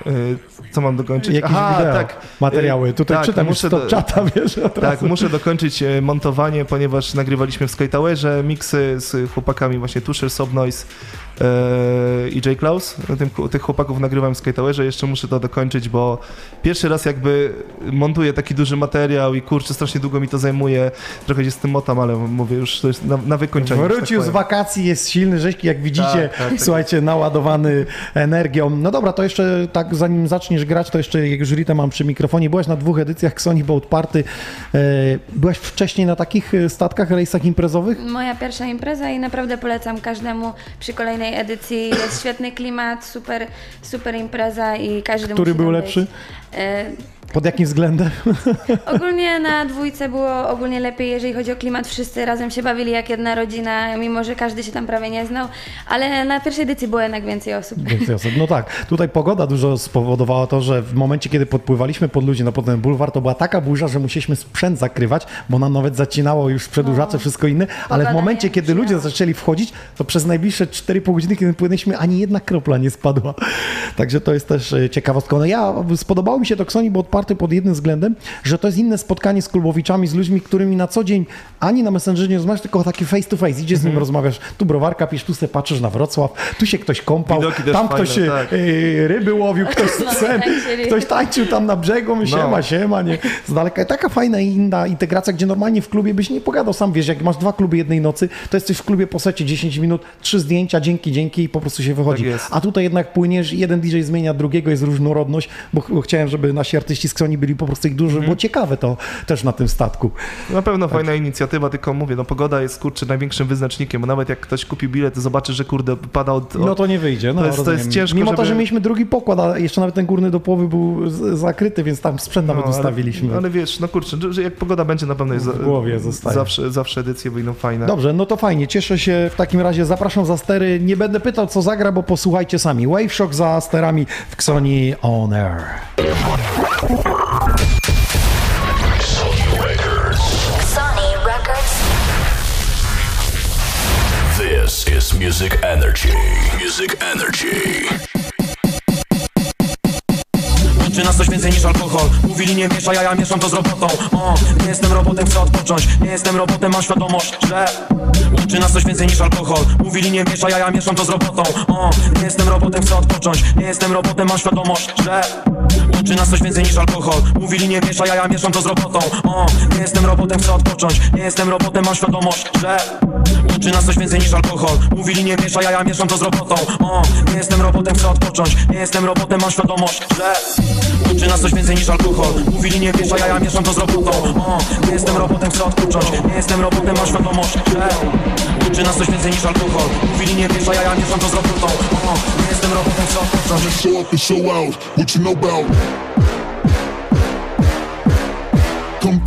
Y, Co mam dokończyć? jakieś wideo, tak. materiały. Y, Tutaj tak, czytam muszę do- czata, wiesz, od Tak, razu. muszę dokończyć e, montowanie, ponieważ nagrywaliśmy w Sky Towerze miksy z chłopakami właśnie Tusher, Sobnoise e, i J. Klaus. Tym, tych chłopaków nagrywałem w Sky Towerze, jeszcze muszę to dokończyć, bo pierwszy raz jakby montuję taki duży materiał i kurczę, strasznie długo mi to zajmuje. Trochę się z tym motam, ale mówię, już to jest na, na wykończenie. że tak Wrócił z wakacji, jest silny, rzeźki, jak widzicie, Tak, tak, tak. słuchajcie, naładowany energią. No dobra, to jeszcze tak, zanim zaczniesz grać, to jeszcze, jak już Ritę mam przy mikrofonie, byłaś na dwóch edycjach Sony Boat Party. E, byłaś wcześniej na takich e, statkach, rejsach imprezowych? Moja pierwsza impreza i naprawdę polecam każdemu przy kolejnej edycji. Jest świetny klimat, super, super impreza i każdy Który musi był lepszy? Być. Pod jakim względem? Ogólnie na dwójce było ogólnie lepiej, jeżeli chodzi o klimat. Wszyscy razem się bawili jak jedna rodzina, mimo że każdy się tam prawie nie znał, ale na pierwszej edycji było jednak więcej osób. Więcej osób. No tak, tutaj pogoda dużo spowodowała to, że w momencie, kiedy podpływaliśmy pod ludzi na potem bulwar, to była taka burza, że musieliśmy sprzęt zakrywać, bo nam nawet zacinało już przedłużacze, wszystko inne, ale w momencie, kiedy ludzie zaczęli wchodzić, to przez najbliższe 4,5 godziny, kiedy płynęliśmy, ani jedna kropla nie spadła. Także to jest też e, ciekawostka. No ja, spodobało mi się to Ksoni, bo odparty pod jednym względem, że to jest inne spotkanie z klubowiczami, z ludźmi, którymi na co dzień ani na Messengerze nie rozmawiasz, tylko takie face to face. Idziesz z nim, rozmawiasz, tu browarka pisz, tu se patrzysz na Wrocław, tu się ktoś kąpał, tam fajne, ktoś e, tak. e, ryby łowił, ktoś No, tańczyli. ktoś tańczył tam na brzegu, my siema, No. siema, nie? Z daleka. Taka fajna i inna integracja, gdzie normalnie w klubie byś nie pogadał, sam wiesz, jak masz dwa kluby jednej nocy, to jesteś w klubie po secie 10 minut, trzy zdjęcia, dzięki, dzięki i po prostu się wychodzi. Tak. A tutaj jednak płyniesz, jeden DJ zmienia drugiego, jest różnorodność, bo chciałem, żeby nasi artyści z Sony byli po prostu ich dużo, było ciekawe to też na tym statku. Na pewno fajna inicjatywa, tylko mówię, no pogoda jest kurczę największym wyznacznikiem, bo nawet jak ktoś kupi bilet, to zobaczy, że kurde pada od... No to nie wyjdzie. No, To jest- to jest ciężko, Mimo to, żeby- że mieliśmy drugi pokład, a jeszcze nawet ten górny do połowy był zakryty, więc tam sprzęt nawet no, ale- ustawiliśmy. Ale, wiesz, no kurczę, że- jak pogoda będzie, na pewno jest W głowie zostaje. zawsze, zawsze edycje wyjdą fajne. Dobrze, no to fajnie, cieszę się. W takim razie zapraszam za stery. Nie będę pytał, co zagra, bo posłuchajcie sami. Wave Shock za sterami w Xoni On Air. Sony Records. This is Music Energy. Music Energy. Łączy nas coś więcej niż alkohol. Mówili nie mieszaj, a ja mieszam to z robotą. O, Nie jestem robotem, chcę odpocząć. Nie jestem robotem, mam świadomość, że Łączy nas coś więcej niż alkohol. Mówili nie mieszaj, a ja mieszam to z robotą. O, Nie jestem robotem, chcę odpocząć. Nie jestem robotem, mam świadomość, że Łączy nas coś więcej niż alkohol. Mówili nie mieszaj, a ja mieszam to z robotą. O, Nie jestem robotem, chcę odpocząć. Nie jestem robotem, mam świadomość, że Łączy nas coś więcej niż alkohol. Mówili nie mieszaj, a ja mieszam to z robotą. O, Nie jestem robotem, chcę odpocząć. Nie jestem robotem, mam świadomość, że Łączy nas coś więcej niż alkohol. Mówili nie mieszaj, a ja mieszam to z robotą. O, Nie jestem robotem, chcę odpocząć. Nie jestem robotem, mam świadomość, że Łączy nas coś więcej niż alkohol. Mówili nie mieszaj, a ja mieszam to z robotą. O, Nie jestem robotem, chcę odpocząć. Show up and show out. What you know about? Come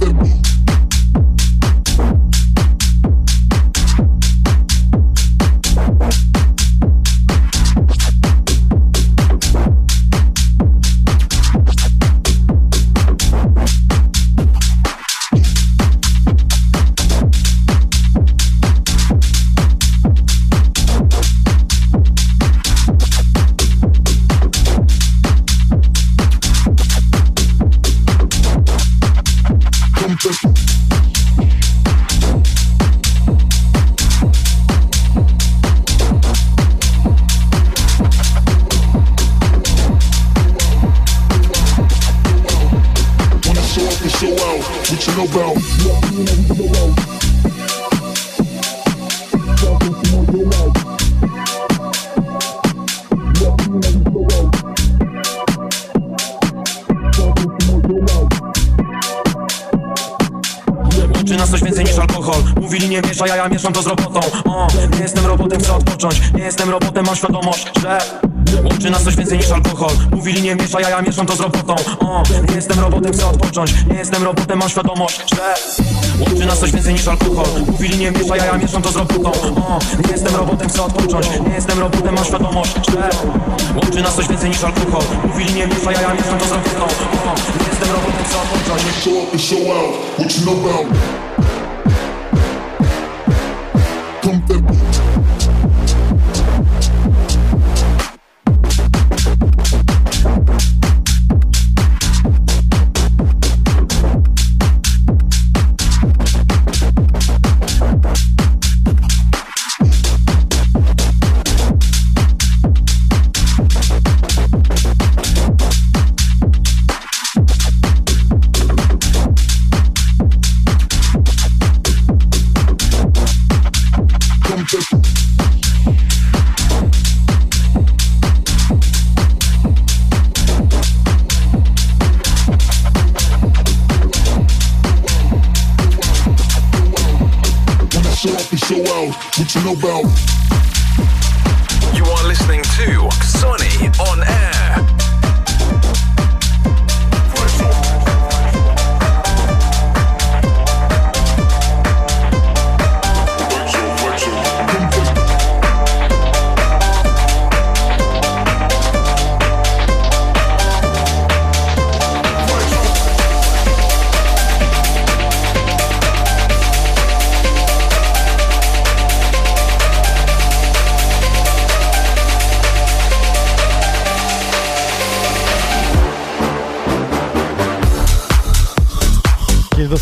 odpocząć Nie jestem robotem, mam świadomość, że Łączy nas coś więcej niż alkohol. Mówili nie mieszaj, a ja mieszam to z robotą. O, Nie jestem robotem, chcę odpocząć. Nie jestem robotem, mam świadomość, że Łączy nas coś więcej niż alkohol. Mówili nie mieszaj, a ja mieszam to z robotą. O, Nie jestem robotem, chcę odpocząć. Show up show out. What you know about? Come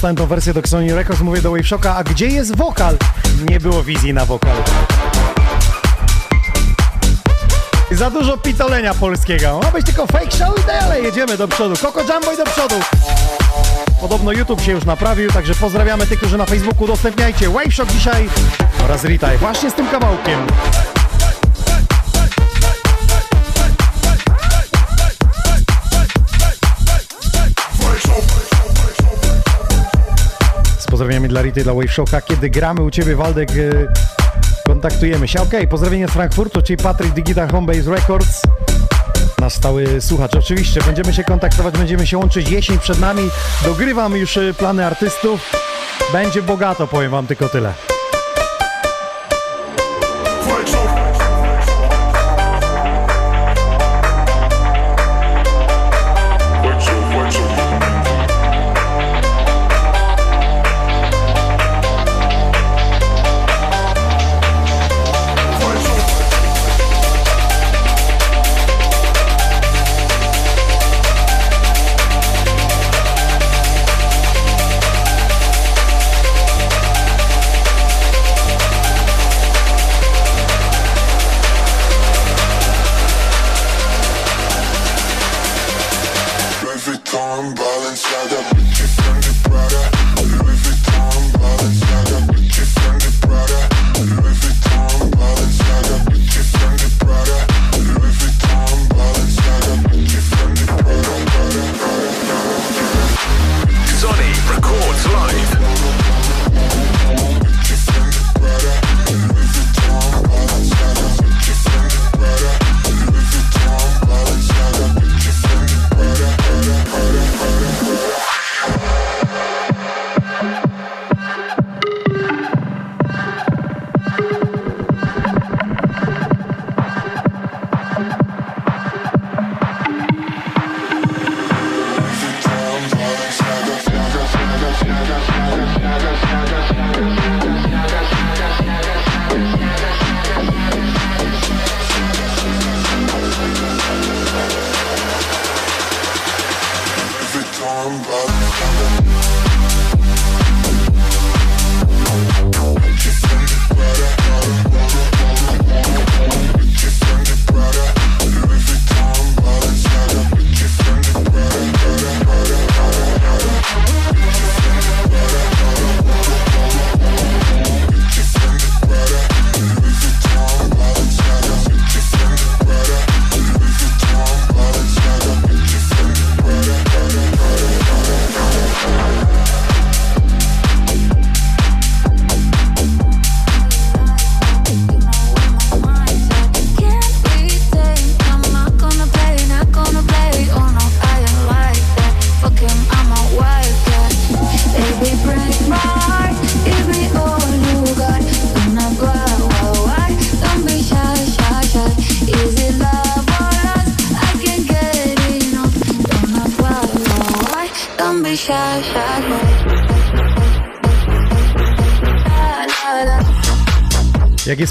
dostałem tą wersję do Sony Records, mówię do Wave Shocka, a gdzie jest wokal? Nie było wizji na wokal. Za dużo pitolenia polskiego. Ma być tylko fake show i dalej jedziemy do przodu. Coco Jumbo i do przodu. Podobno YouTube się już naprawił, także pozdrawiamy tych, którzy na Facebooku udostępniajcie Wave Shock dzisiaj oraz Ritaj właśnie z tym kawałkiem. Pozdrowieniami dla Rity, dla Wave Shocka. Kiedy gramy u Ciebie, Waldek, y, kontaktujemy się. Okej, pozdrowienie z Frankfurtu, czyli Patryk Digita Homebase Records. Nasz stały słuchacz. Oczywiście, będziemy się kontaktować, będziemy się łączyć. Jesień przed nami. Dogrywam już y, plany artystów. Będzie bogato, powiem Wam tylko tyle.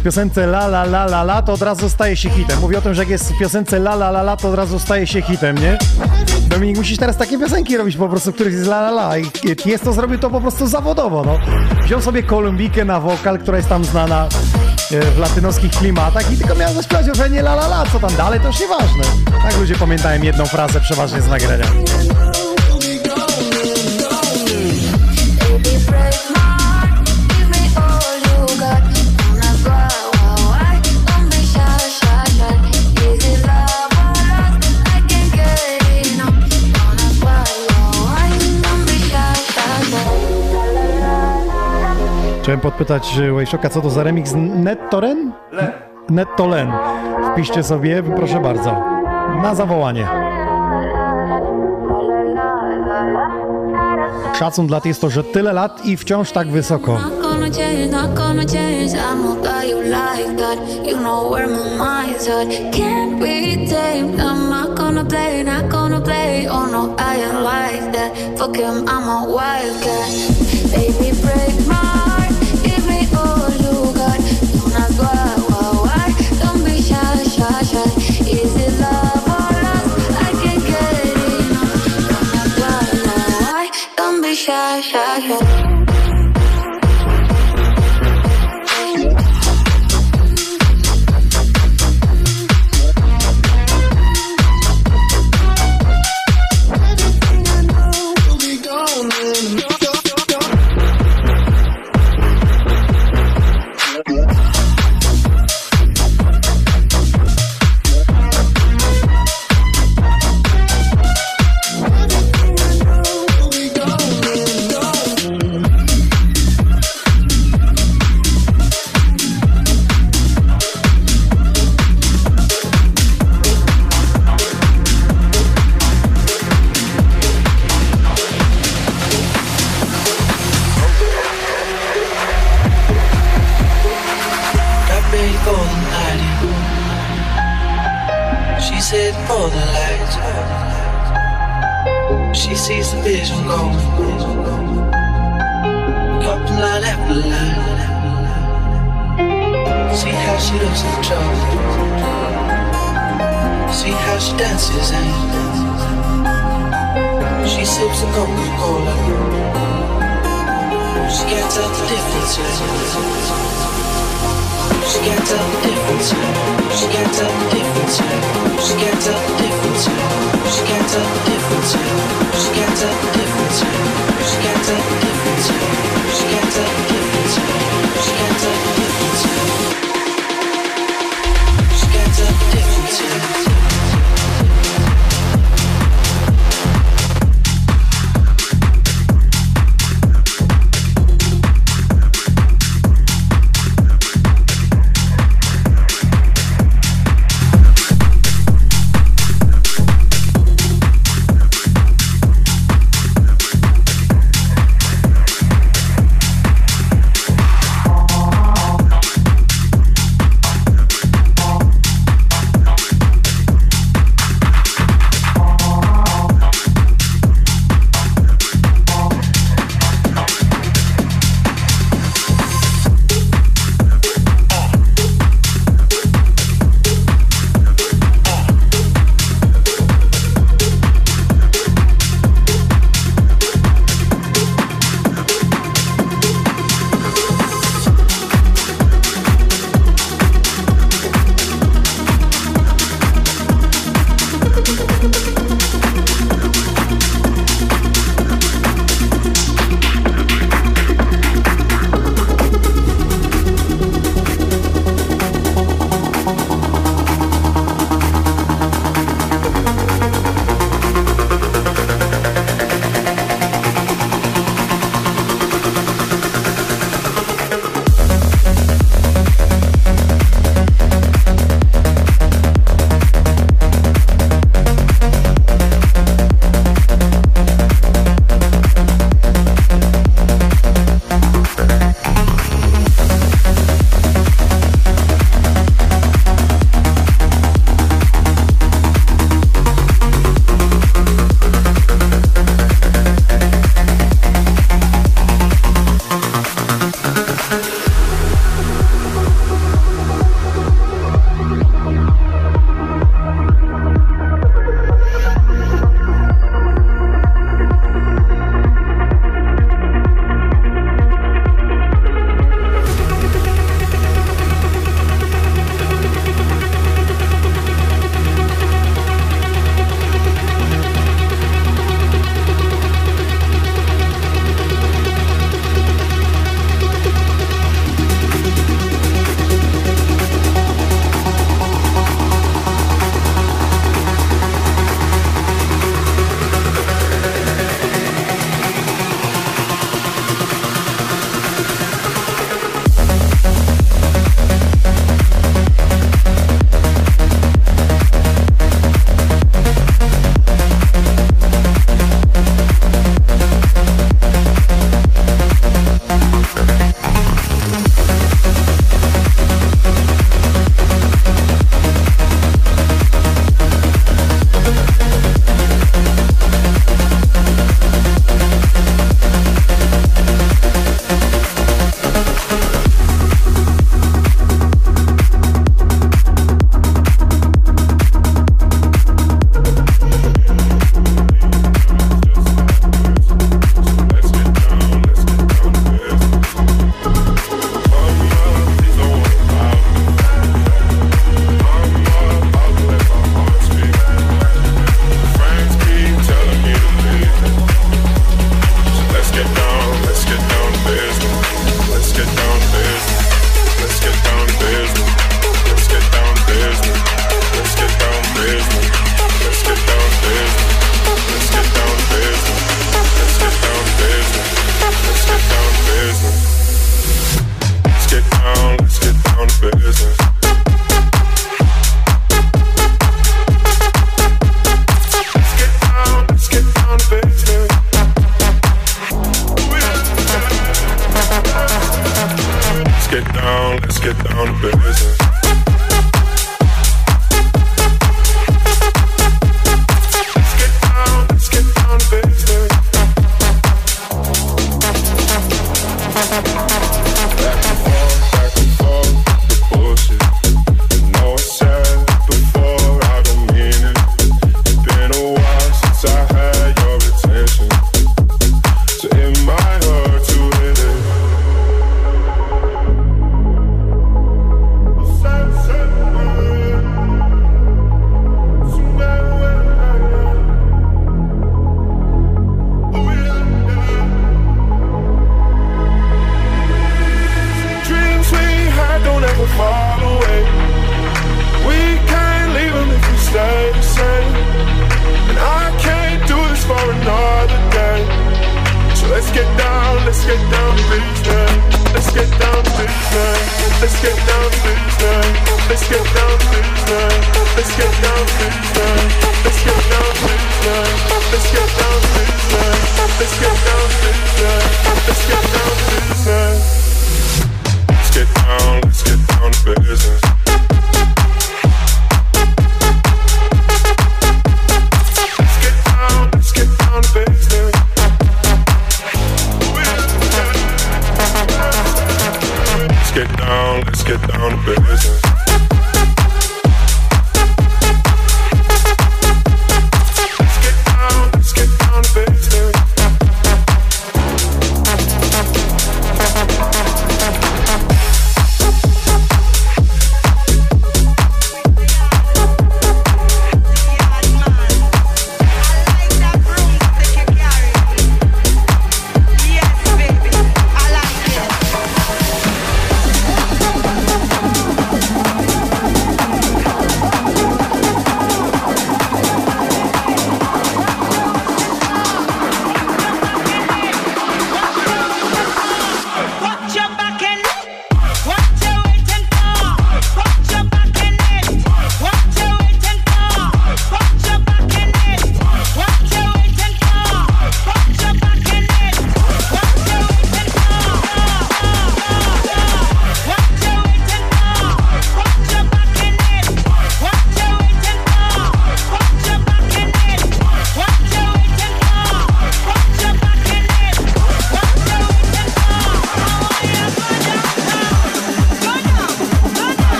Jest w piosence la la la la la, to od razu staje się hitem. Mówię o tym, że jak jest w piosence la la la la, to od razu staje się hitem, nie? Dominik, musisz teraz takie piosenki robić po prostu, których jest la la la. Jest to zrobił to po prostu zawodowo, no. Wziął sobie Kolumbikę na wokal, która jest tam znana e, w latynoskich klimatach i tylko miał zaśpiewać że nie la la la, co tam dalej, to już nieważne. Tak ludzie pamiętają jedną frazę przeważnie z nagrania. Chciałem podpytać Wayshocka, co to za remix Nettoren? Nettolen. Wpiszcie sobie, proszę bardzo. Na zawołanie. Szacun dla jest to, że tyle lat i wciąż tak wysoko.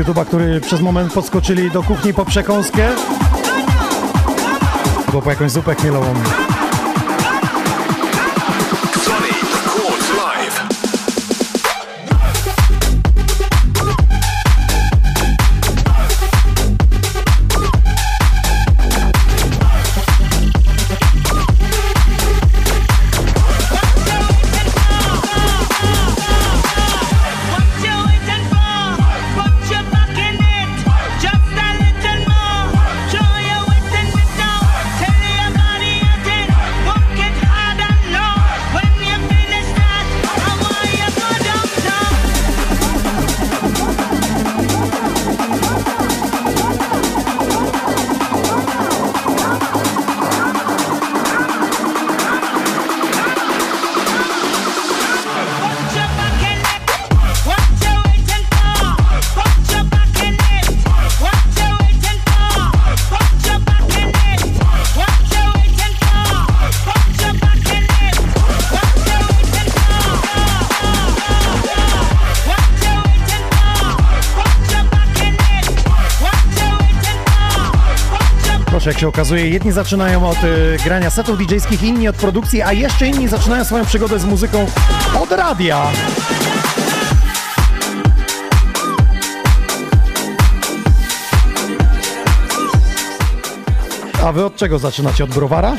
YouTube'a, który przez moment podskoczyli do kuchni po przekąskę, albo po jakąś zupę chmielową. się okazuje. Jedni zaczynają od y, grania setów DJskich, inni od produkcji, a jeszcze inni zaczynają swoją przygodę z muzyką od radia. A wy od czego zaczynacie? Od browara?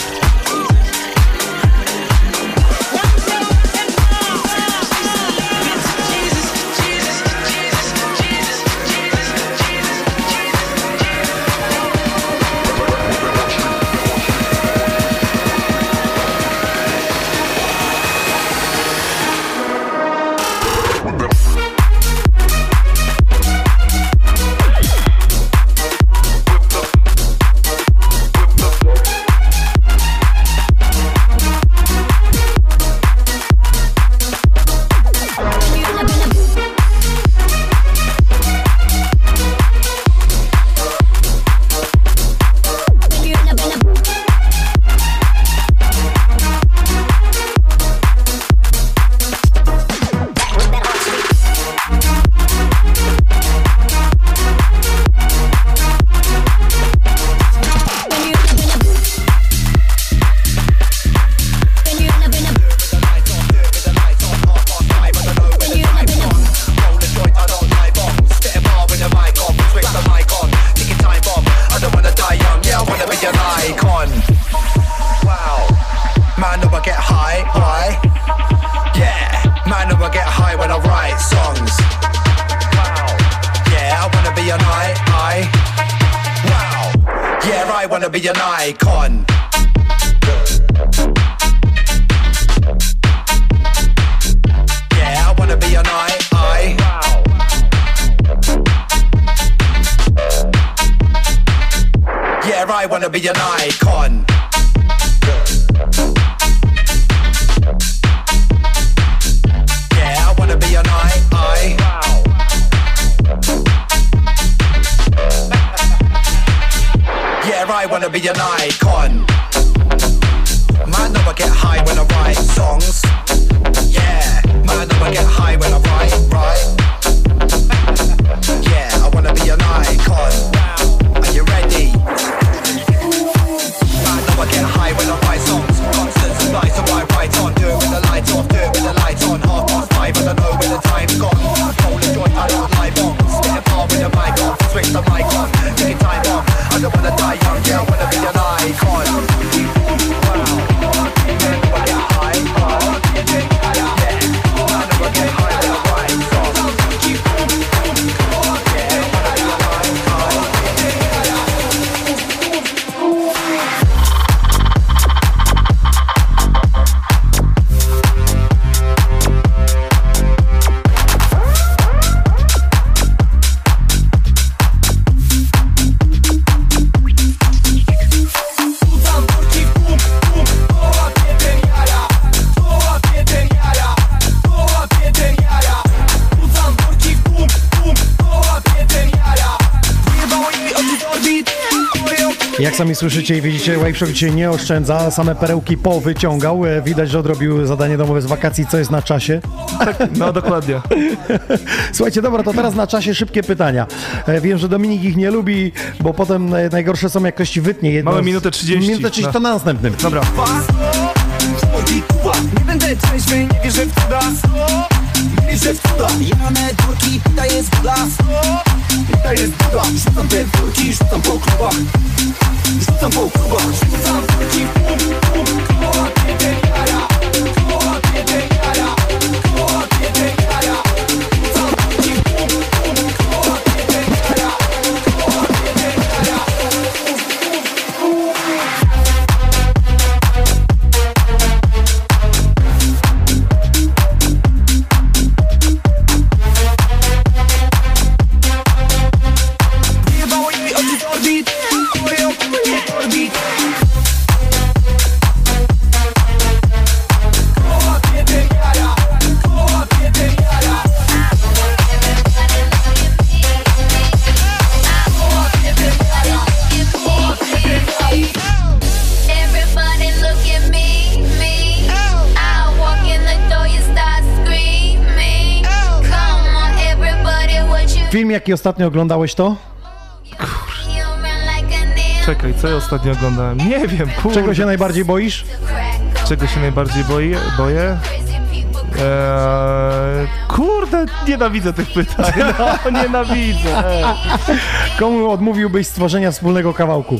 Sami słyszycie i widzicie, Waveshock dzisiaj nie oszczędza, same perełki powyciągał. E, Widać, że odrobił zadanie domowe z wakacji, co jest na czasie. No dokładnie. Słuchajcie, dobra, to teraz na czasie szybkie pytania. E, Wiem, że Dominik ich nie lubi, bo potem e, najgorsze są, jak ktoś wytnie jedno. Mamy minutę 30. Minutę 30 to na następnym. Dobra. Nie będę trzeźwy, nie wierzę w cuda Nie wierzę w cuda Jane durki, to jest buda To jest buda Rzucam te durki, rzucam po klubach Rzucam po klubach Rzucam durki, bum, bum Koła kiedy jara jaki ostatnio oglądałeś to? ninja. Czekaj, co ja ostatnio oglądałem? Nie wiem, kurde. Czego się najbardziej boisz? Czego się najbardziej boję? boję? Eee, kurde, nienawidzę tych pytań. No, nienawidzę. Komu odmówiłbyś stworzenia wspólnego kawałku?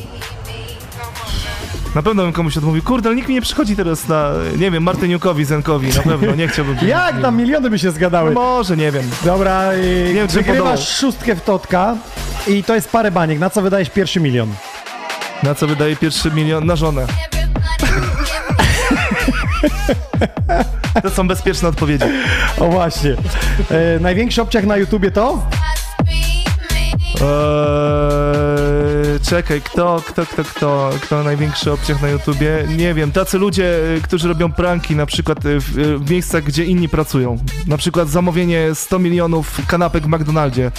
Na pewno bym komuś odmówił. Kurde, ale nikt mi nie przychodzi teraz na, nie wiem, Martyniukowi, Zenkowi. Na pewno, nie chciałbym. Jak nie tam miliony by się zgadały? No może, nie wiem. Dobra, yy, wiem, czy wygrywasz szóstkę w Totka i to jest parę baniek. Na co wydajesz pierwszy milion? Na co wydaje pierwszy milion? Na żonę. To są bezpieczne odpowiedzi. O właśnie. E, największy obciach na YouTubie to? Eee, czekaj, kto, kto, kto, kto, kto największy obciach na YouTubie? Nie wiem, tacy ludzie, y, którzy robią pranki na przykład y, w, y, w miejscach, gdzie inni pracują. Na przykład zamówienie 100 milionów kanapek w McDonaldzie.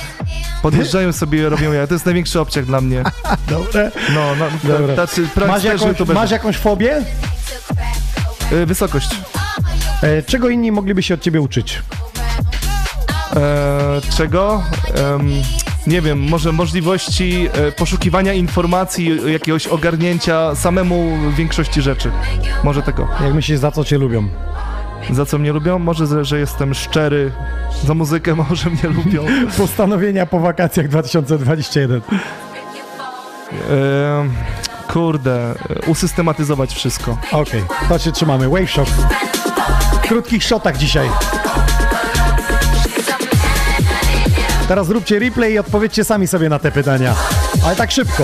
Podjeżdżają sobie i robią ja. To jest największy obciach dla mnie. Dobre. No, no Dobra. tacy Masz pranksterzy, jakąś, masz jakąś fobię? Y, Wysokość. E, czego inni mogliby się od ciebie uczyć? E, czego? Em, nie wiem, może możliwości e, poszukiwania informacji, jakiegoś ogarnięcia samemu większości rzeczy. Może tego. Jak myślisz, za co cię lubią? Za co mnie lubią? Może, że- jestem szczery. Za muzykę może mnie lubią. Postanowienia po wakacjach 2021. E, kurde, e, usystematyzować wszystko. Okej, to się trzymamy. Wave Shock. W krótkich shotach dzisiaj. Teraz zróbcie replay i odpowiedzcie sami sobie na te pytania. Ale tak szybko.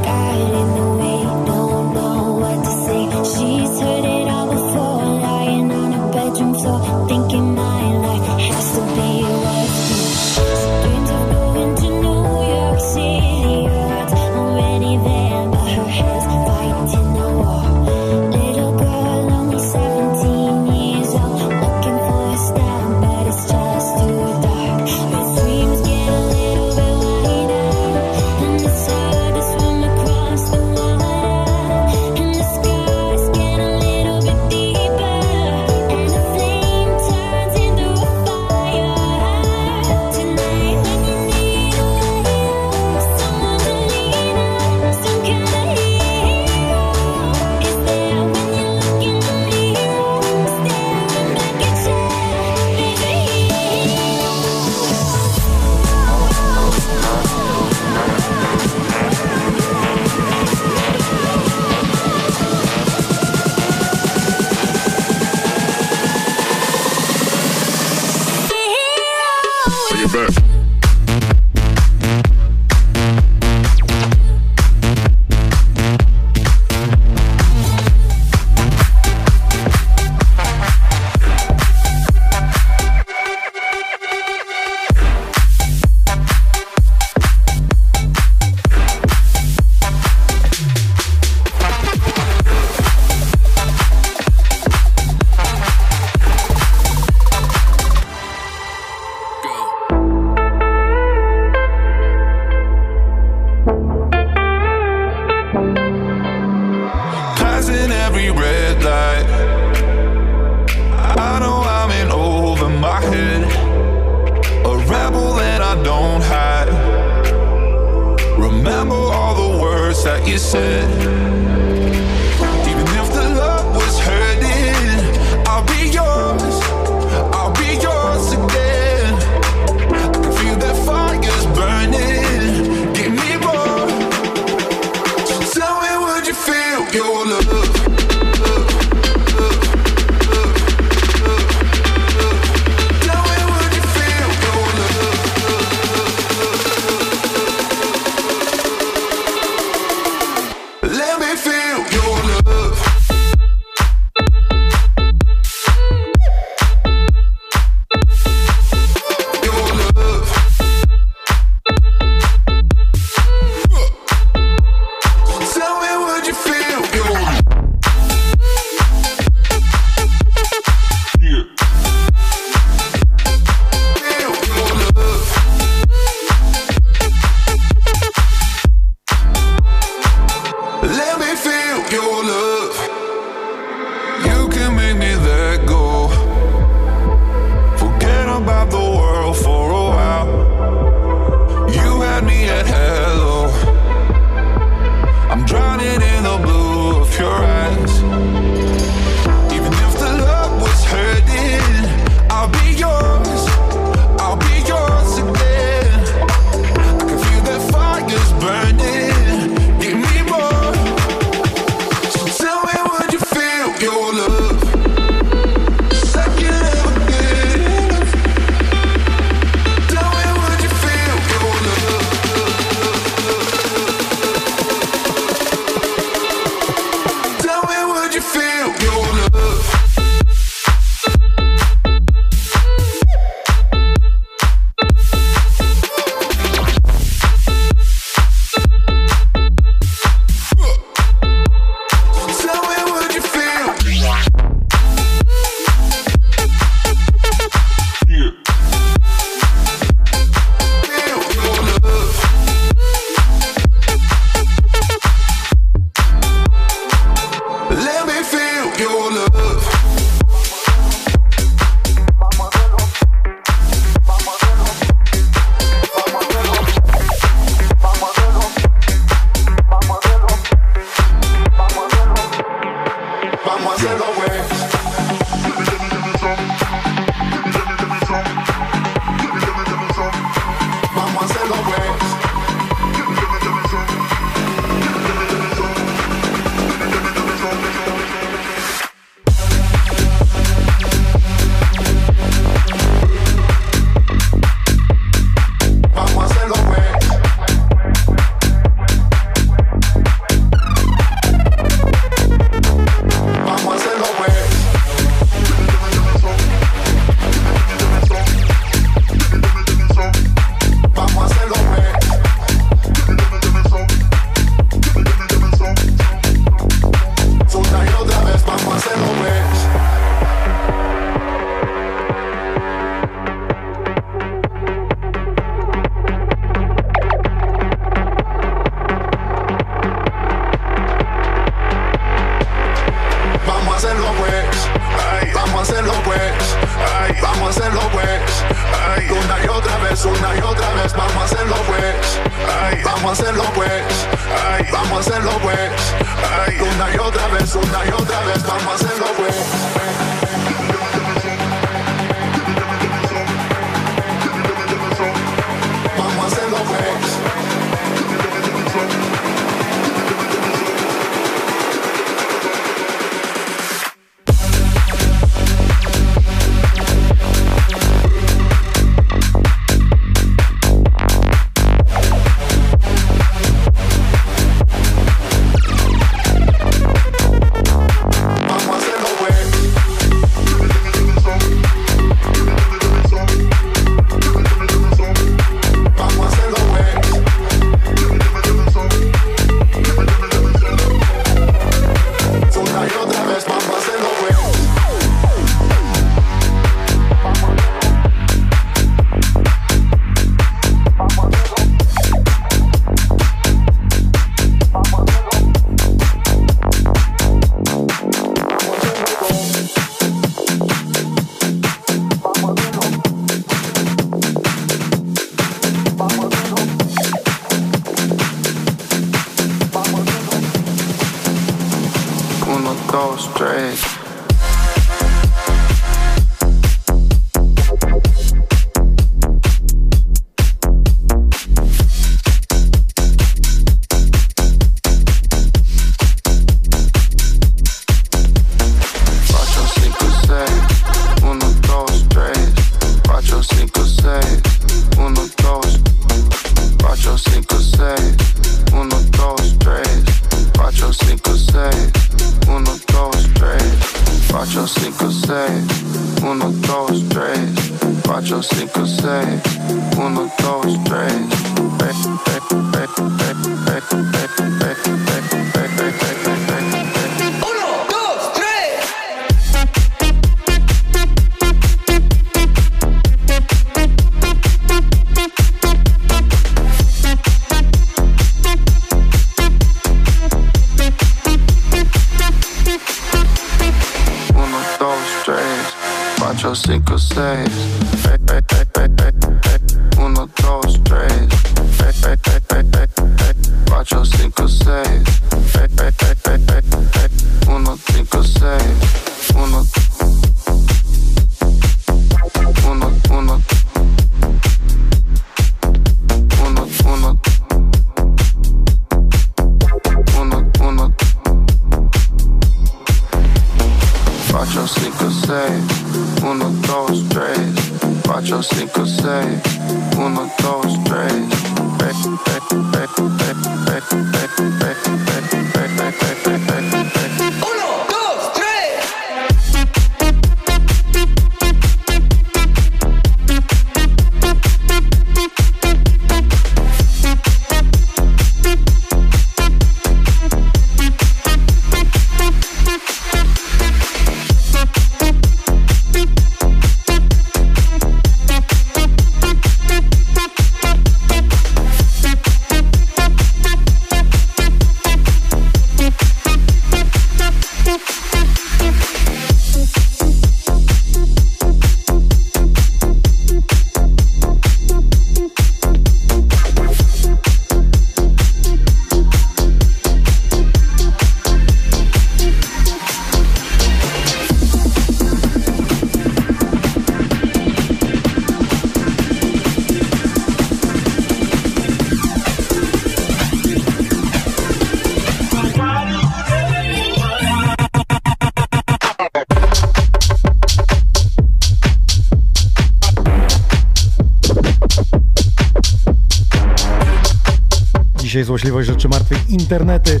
możliwość rzeczy martwych, internety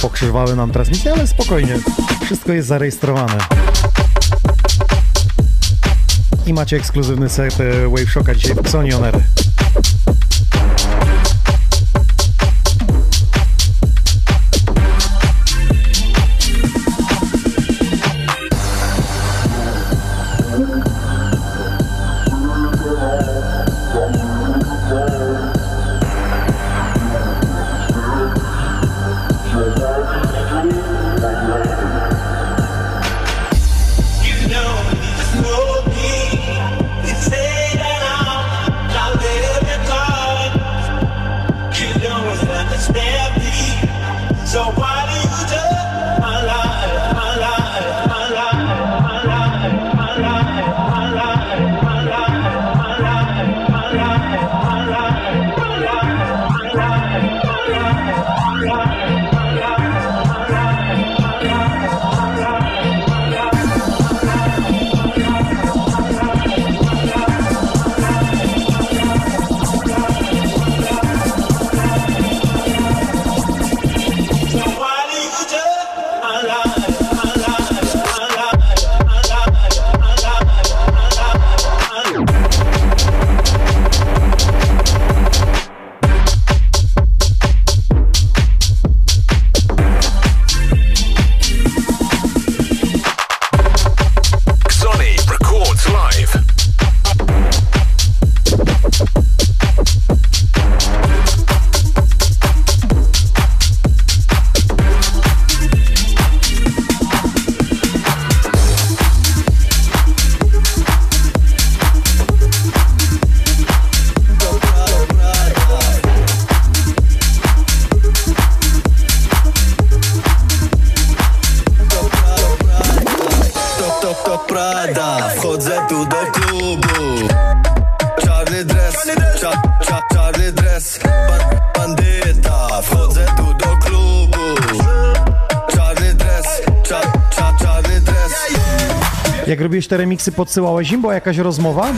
pokrzyżowały nam transmisję, ale spokojnie, wszystko jest zarejestrowane. I macie ekskluzywny set e, Wave Shocka dzisiaj w Sony Onery. komiksy podsyłałeś im? Była jakaś rozmowa?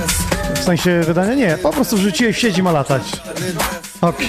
W sensie wydania? Nie, po prostu wrzuciłeś w sieci ma latać. Okej. Okay.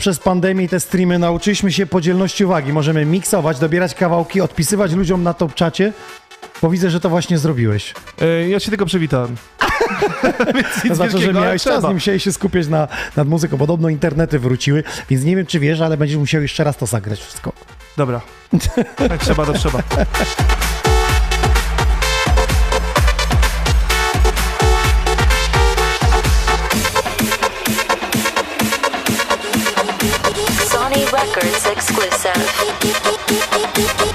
Przez pandemię i te streamy nauczyliśmy się podzielności uwagi. Możemy miksować, dobierać kawałki, odpisywać ludziom na top czacie? Bo widzę, że to właśnie zrobiłeś. E, ja się tylko przywitałem. To znaczy, że miałeś czas, nie musiałeś się skupiać na, nad muzyką. Podobno internety wróciły, więc nie wiem, czy wiesz, ale będziesz musiał jeszcze raz to zagrać wszystko. Dobra. Jak trzeba, to trzeba. Records exclusive.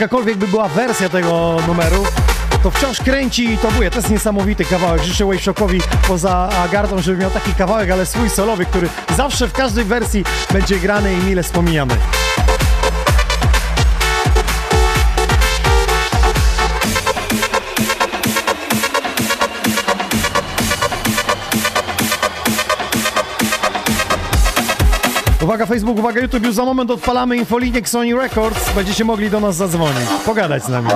Jakakolwiek by była wersja tego numeru, to wciąż kręci i to buje. To jest niesamowity kawałek. Życzę Wave Shockowi poza Agardą, żeby miał taki kawałek, ale swój solowy, który zawsze w każdej wersji będzie grany i mile wspominamy. Uwaga Facebook, uwaga YouTube, już za moment odpalamy infolinię Sony Records. Będziecie mogli do nas zadzwonić, pogadać z nami.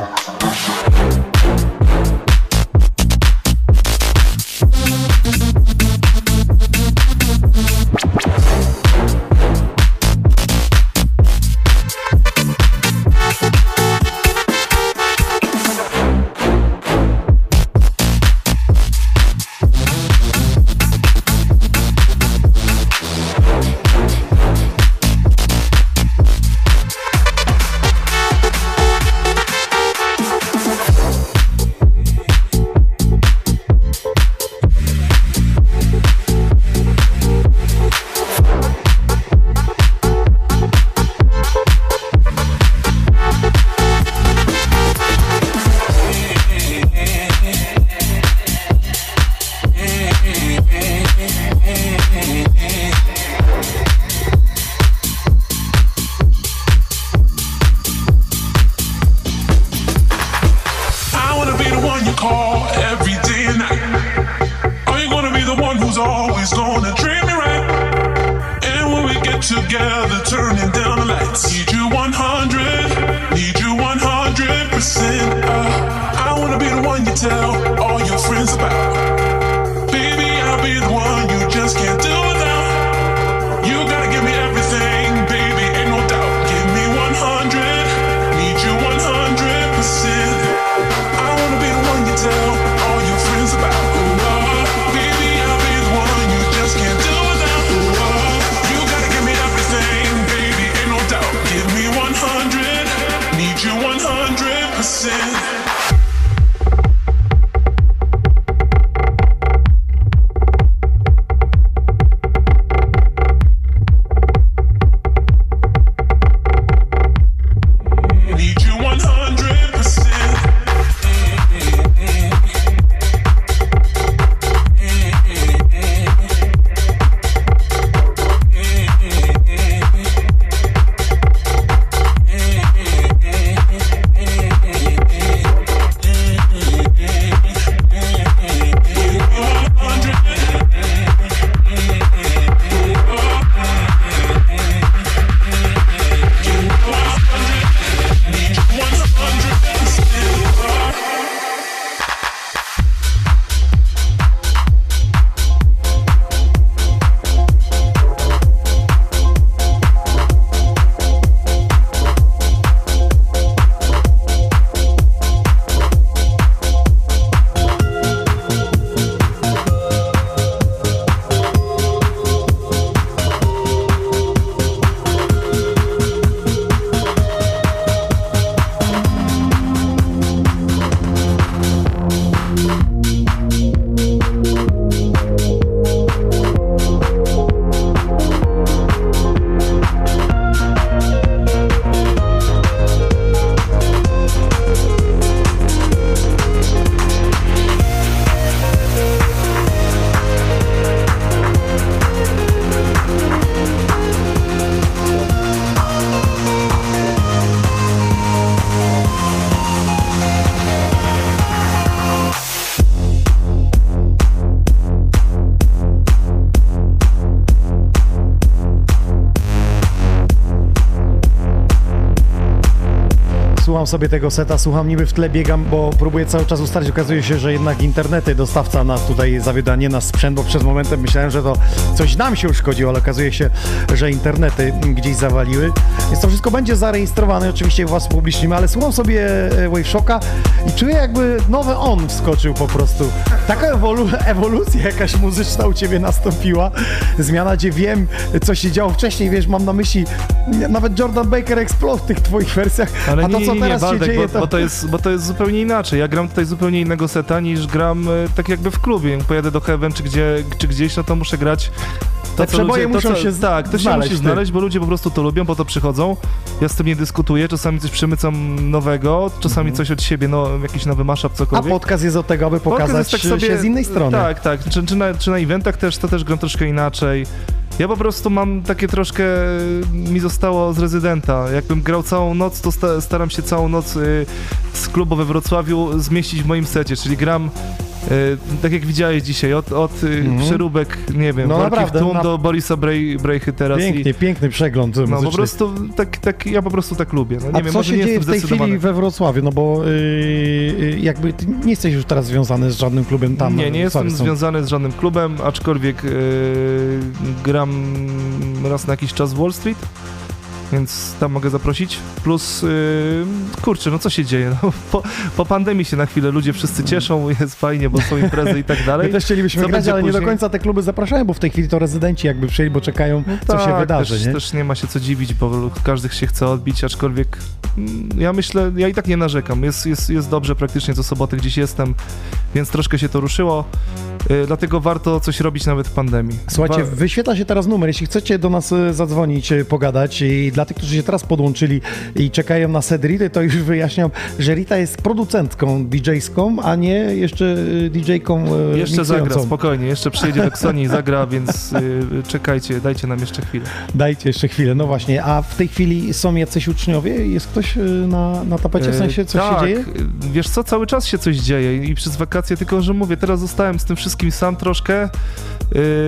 Słucham sobie tego seta, słucham niby w tle, biegam, bo próbuję cały czas ustalić. Okazuje się, że jednak internety, dostawca nas tutaj zawiódł, nie nas sprzęt, bo przez momentem myślałem, że to coś nam się uszkodziło, ale okazuje się, że internety gdzieś zawaliły. Więc to wszystko będzie zarejestrowane, oczywiście was upublicznimy, ale słucham sobie e, Wave Shocka i czuję jakby nowy on wskoczył po prostu. Taka ewolu- ewolucja jakaś muzyczna u ciebie nastąpiła. Zmiana, gdzie wiem, co się działo wcześniej, wiesz, mam na myśli nawet Jordan Baker Explode w tych twoich wersjach, Ale a to nie, co nie, teraz Waldek, się dzieje, bo, to... bo, to jest, bo to jest zupełnie inaczej. Ja gram tutaj zupełnie innego seta niż gram e, tak jakby w klubie. Jak pojadę do Heaven czy, gdzie, czy gdzieś, no to muszę grać Te co przeboje ludzie, muszą to, co, się Tak, to się znaleźć, musi ty. znaleźć, bo ludzie po prostu to lubią, po to przychodzą. Ja z tym nie dyskutuję, czasami coś przemycam nowego, czasami coś od siebie, no jakiś nowy mashup, A cokolwiek. podcast jest od tego, aby pokazać tak się z innej strony. Tak, tak. Czy, czy, na, czy na eventach też, to też gram troszkę inaczej. Ja po prostu mam takie troszkę, mi zostało z rezydenta. Jakbym grał całą noc, to sta, staram się całą noc y, z klubu we Wrocławiu zmieścić w moim secie, czyli gram tak jak widziałeś dzisiaj, od, od y, Mhm. przeróbek, nie wiem, No naprawdę, w Tłum na- do Borisa Brej, Brejchy teraz. Pięknie, i, piękny przegląd no muzyczny. po prostu, tak, tak, ja po prostu tak lubię. No, nie A wiem, co się dzieje w tej chwili we Wrocławiu? No bo yy, jakby ty nie jesteś już teraz związany z żadnym klubem tam. Nie, nie jestem są. związany z żadnym klubem, aczkolwiek yy, gram raz na jakiś czas w Wall Street, więc tam mogę zaprosić. Plus, yy, kurczę, no co się dzieje? No, po, po pandemii się na chwilę ludzie wszyscy cieszą, jest fajnie, bo są imprezy i tak dalej. My też chcielibyśmy Co grać, ale nie do później? końca te kluby zapraszają, bo w tej chwili to rezydenci jakby przyjęli, bo czekają, co się Tak, wydarzy, też, nie? też nie ma się co dziwić, bo każdy się chce odbić, aczkolwiek mm, ja myślę, ja i tak nie narzekam. Jest, jest, jest dobrze, praktycznie co sobotę gdzieś jestem, więc troszkę się to ruszyło. Yy, dlatego warto coś robić nawet w pandemii. Słuchajcie, Wa- wyświetla się teraz numer. Jeśli chcecie do nas e, zadzwonić, e, pogadać i dla tych, którzy się teraz podłączyli i czekają na set Rity, to już wyjaśniam, że Rita jest producentką DJ-ską, a nie jeszcze e, DJ-ką e, Jeszcze zagra, miksującą. spokojnie, jeszcze przyjedzie do Ksoni i zagra, więc y, czekajcie, dajcie nam jeszcze chwilę. Dajcie jeszcze chwilę, no właśnie. A w tej chwili są jacyś uczniowie? Jest ktoś e, na, na tapecie, w E, sensie coś tak, się dzieje? Wiesz co, cały czas się coś dzieje i przez wakacje, tylko że mówię, teraz zostałem z tym wszystkim sam troszkę,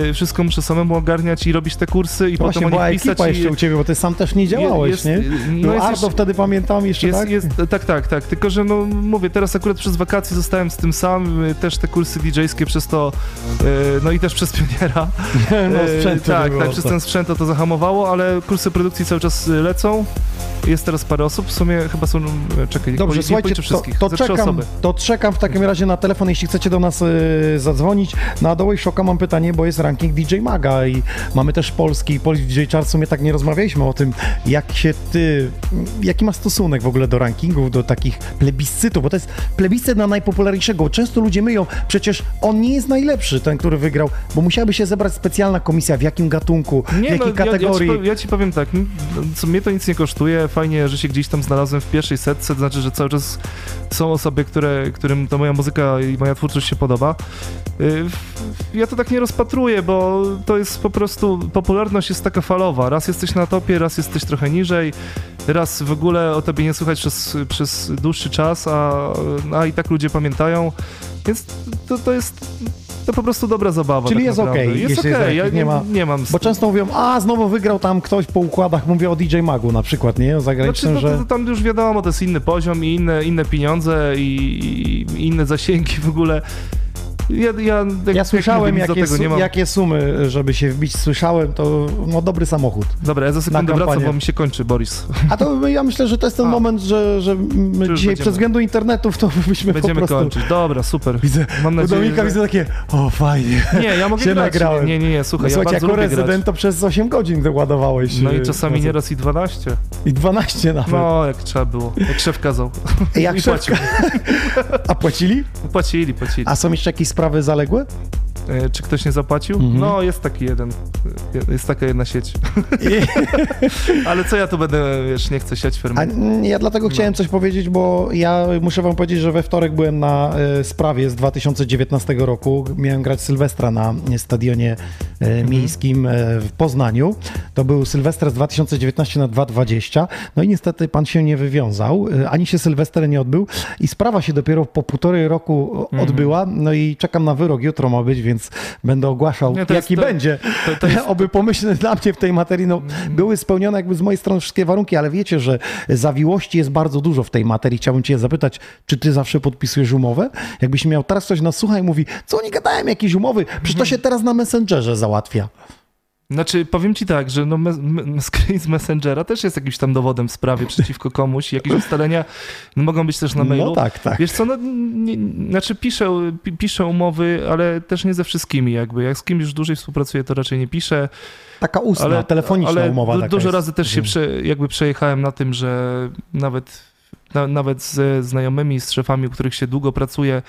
y, wszystko muszę samemu ogarniać i robić te kursy i Właśnie potem o nich pisać. ekipa i, jeszcze u ciebie, bo ty sam też nie działałeś, jest- nie? no No, jest jeszcze- wtedy pamiętam jeszcze, jest, tak? jest, tak, tak, tak. Tylko, że no mówię, teraz akurat przez wakacje zostałem z tym sam, y, też te kursy DJ-skie przez to, y, no i też przez pioniera. No, Y, sprzętu tak, było tak, przez to. ten sprzęt to, to zahamowało, ale kursy produkcji cały czas y, lecą. Jest teraz parę osób, w sumie chyba są, y, czekaj, Dobrze, nie słuchajcie, to, wszystkich, to, ze trzy czekam, osoby. to czekam w takim razie na telefon, jeśli chcecie do nas e, zadzwonić. Na Dołej Szoka mam pytanie, bo jest ranking DJ Maga i mamy też polski, polski DJ Chart. W sumie tak nie rozmawialiśmy o tym, jak się ty, jaki ma stosunek w ogóle do rankingów, do takich plebiscytów, bo to jest plebiscyt na najpopularniejszego. Często ludzie myją, przecież on nie jest najlepszy, ten, który wygrał, bo musiałaby się zebrać specjalna komisja, w jakim gatunku, w jakiej no, kategorii. Ja, ja, ci, ja ci powiem tak, co mnie to nic nie kosztuje, fajnie, że się gdzieś tam znalazłem w pierwszej setce, to znaczy, że cały czas są osoby, które, którym ta moja muzyka i moja twórczość się podoba. Y, Ja to tak nie rozpatruję, bo to jest po prostu, popularność jest taka falowa, raz jesteś na topie, raz jesteś trochę niżej, raz w ogóle o tobie nie słychać przez, przez dłuższy czas, a, a i tak ludzie pamiętają, więc to, to jest... To po prostu dobra zabawa. Czyli tak jest okej, Jest jeśli okej, jest ja nie, ma- nie mam Bo często mówią, a znowu wygrał tam ktoś po układach, mówię o DJ Magu na przykład, nie? O Znaczy, zagranicznym, no, to, że... to tam już wiadomo, to jest inny poziom i inne, inne pieniądze i, i inne zasięgi w ogóle. Ja, ja, jak, Ja słyszałem, jakie, tego su- jakie sumy, żeby się wbić. Słyszałem, to no, dobry samochód. Dobra, ja za sekundę wracam, bo mi się kończy, Boris. A to ja myślę, że to jest ten moment, że, że my już dzisiaj będziemy. przez względu internetów to byśmy Będziemy po prostu... kończyć. Dobra, super. Widzę, Mam nadzieję, Dominika że... widzę takie, o fajnie. Nie, ja mogę się grać. nagrałem. Nie, nie, nie, słuchaj, no, ja bardzo jako rezydent to przez 8 godzin wyładowałeś. No i e, czasami mocno. nieraz i 12. I 12 nawet. No, jak trzeba było. Jak szef kazał. Jak I szef płacił. A płacili? Płacili, płacili. A są jeszcze jakieś sprawy zaległe? E, Czy ktoś nie zapłacił? Mhm. No, jest taki jeden. e, Jest taka jedna sieć. Ale co ja tu będę, wiesz, nie chcę siać firmy. A ja dlatego chciałem coś powiedzieć, bo ja muszę wam powiedzieć, że we wtorek byłem na e, sprawie z 2019 roku. Miałem grać Sylwestra na stadionie e, miejskim w Poznaniu. To był Sylwester z 2019 na 2020. No i niestety pan się nie wywiązał, ani się Sylwester nie odbył i sprawa się dopiero po półtorej roku o- odbyła. No i czekam na wyrok, jutro ma być, więc więc będę ogłaszał, Nie, jaki to- będzie. to- to jest- Oby pomyślny dla mnie w tej materii, no, były spełnione jakby z mojej strony wszystkie warunki, ale wiecie, że zawiłości jest bardzo dużo w tej materii. Chciałbym cię zapytać, czy ty zawsze podpisujesz umowę? Jakbyś miał teraz ktoś nas słucha i mówi, co oni gadają, jakieś umowy? Przecież to się teraz na Messengerze załatwia. Znaczy, powiem ci tak, że no, me, me, screen z Messengera też jest jakimś tam dowodem w sprawie przeciwko komuś. Jakieś ustalenia no, mogą być też na No mailu. tak, tak. Wiesz co, no, nie, znaczy piszę, pi- piszę umowy, ale też nie ze wszystkimi jakby. Jak z kimś już dłużej współpracuję, to raczej nie piszę. Taka ustna, telefoniczna ale umowa taka Dużo jest. razy też się Mhm. prze, jakby przejechałem na tym, że nawet, na, nawet ze znajomymi, z szefami, u których się długo pracuje,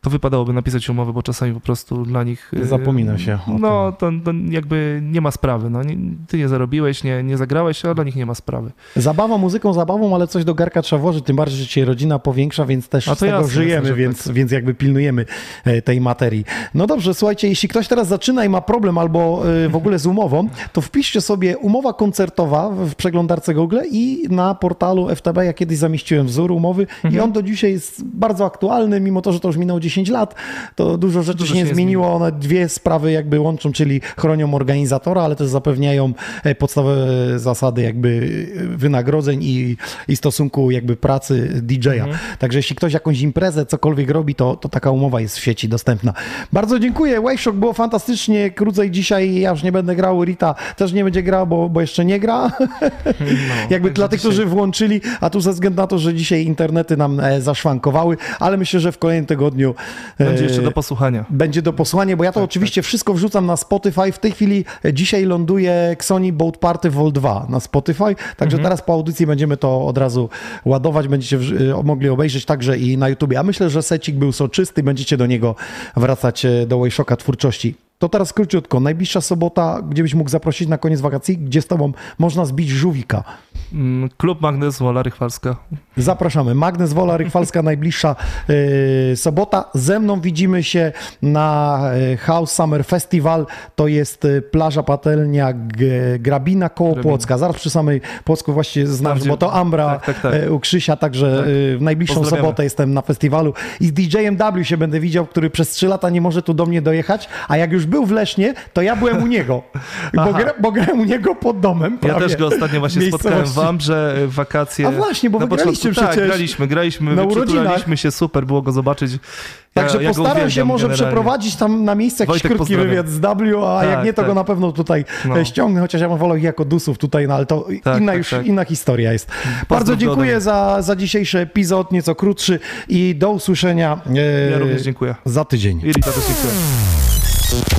to wypadałoby napisać umowę, bo czasami po prostu dla nich... y, Zapomina się No, to, to jakby nie ma sprawy. No. Nie, ty nie zarobiłeś, nie, nie zagrałeś, a dla nich nie ma sprawy. Zabawa muzyką, zabawą, ale coś do garka trzeba włożyć, tym bardziej, że dzisiaj rodzina powiększa, więc też A z tego jasne, żyjemy, jasne, więc, więc jakby pilnujemy e, tej materii. No dobrze, słuchajcie, jeśli ktoś teraz zaczyna i ma problem albo e, w ogóle z umową, to wpiszcie sobie umowa koncertowa w przeglądarce Google i na portalu FTB, ja kiedyś zamieściłem wzór umowy Mhm. i on do dzisiaj jest bardzo aktualny, mimo to, że to już minęło 10 lat, to dużo rzeczy Dużo się nie nie zmieniło. One dwie sprawy jakby łączą, czyli chronią organizatora, ale też zapewniają e, podstawowe zasady jakby e, wynagrodzeń i, i stosunku jakby pracy DJ-a. Mhm. Także jeśli ktoś jakąś imprezę, cokolwiek robi, to, to taka umowa jest w sieci dostępna. Bardzo dziękuję. Waveshock było fantastycznie. Krócej dzisiaj ja już nie będę grał. Rita też nie będzie grał, bo, bo jeszcze nie gra. jakby dla tych, którzy włączyli, a tu ze względu na to, że dzisiaj internety nam e, zaszwankowały, ale myślę, że w kolejnym tygodniu e, Będzie jeszcze do posłuchania. będzie do posłuchania, bo ja to oczywiście wszystko wrzucam na Spotify. W tej chwili e, dzisiaj ląduje Xoni Boat Party Vol 2 na Spotify, także Mhm. teraz po audycji będziemy to od razu ładować, będziecie mogli obejrzeć także i na YouTubie. A myślę, że secik był soczysty, będziecie do niego wracać do Wayshocka twórczości. To teraz króciutko. Najbliższa sobota, gdzie byś mógł zaprosić na koniec wakacji, gdzie z tobą można zbić żółwika. Mm, Klub Magnes, Wola Rychwalska. Zapraszamy. Magnes Wola Rychwalska, najbliższa e, sobota. Ze mną widzimy się na e, House Summer Festival. To jest e, plaża, patelnia G, Grabina koło Grabina. Płocka. Zaraz przy samej Płocku właśnie znasz, bo to Ambra tak, tak, tak. u Krzysia, także Tak. w najbliższą sobotę jestem na festiwalu i z DJ-em W się będę widział, który przez trzy lata nie może tu do mnie dojechać, a jak już był w Lesznie, to ja byłem u niego, bo, gra, bo grałem u niego pod domem. Ja prawie. też go ostatnio właśnie spotkałem w Miejscowości. Ambrze w wakacje. A właśnie, bo Na początku- Tak, graliśmy, graliśmy, na urodzinach. się, super było go zobaczyć. Ja, Także ja postaram się może generalnie. przeprowadzić tam na miejsce jakiś Wojtek, krótki pozdrawiam. wywiad z W, a Tak, jak nie, to tak. go na pewno tutaj No. e, ściągnę, chociaż ja bym wolał ich jako dusów tutaj, no ale to Tak, inna tak, już tak. inna historia jest. Bardzo dziękuję za, za dzisiejszy epizod, nieco krótszy i do usłyszenia e, Ja również dziękuję. za tydzień. I Rita też dziękuję.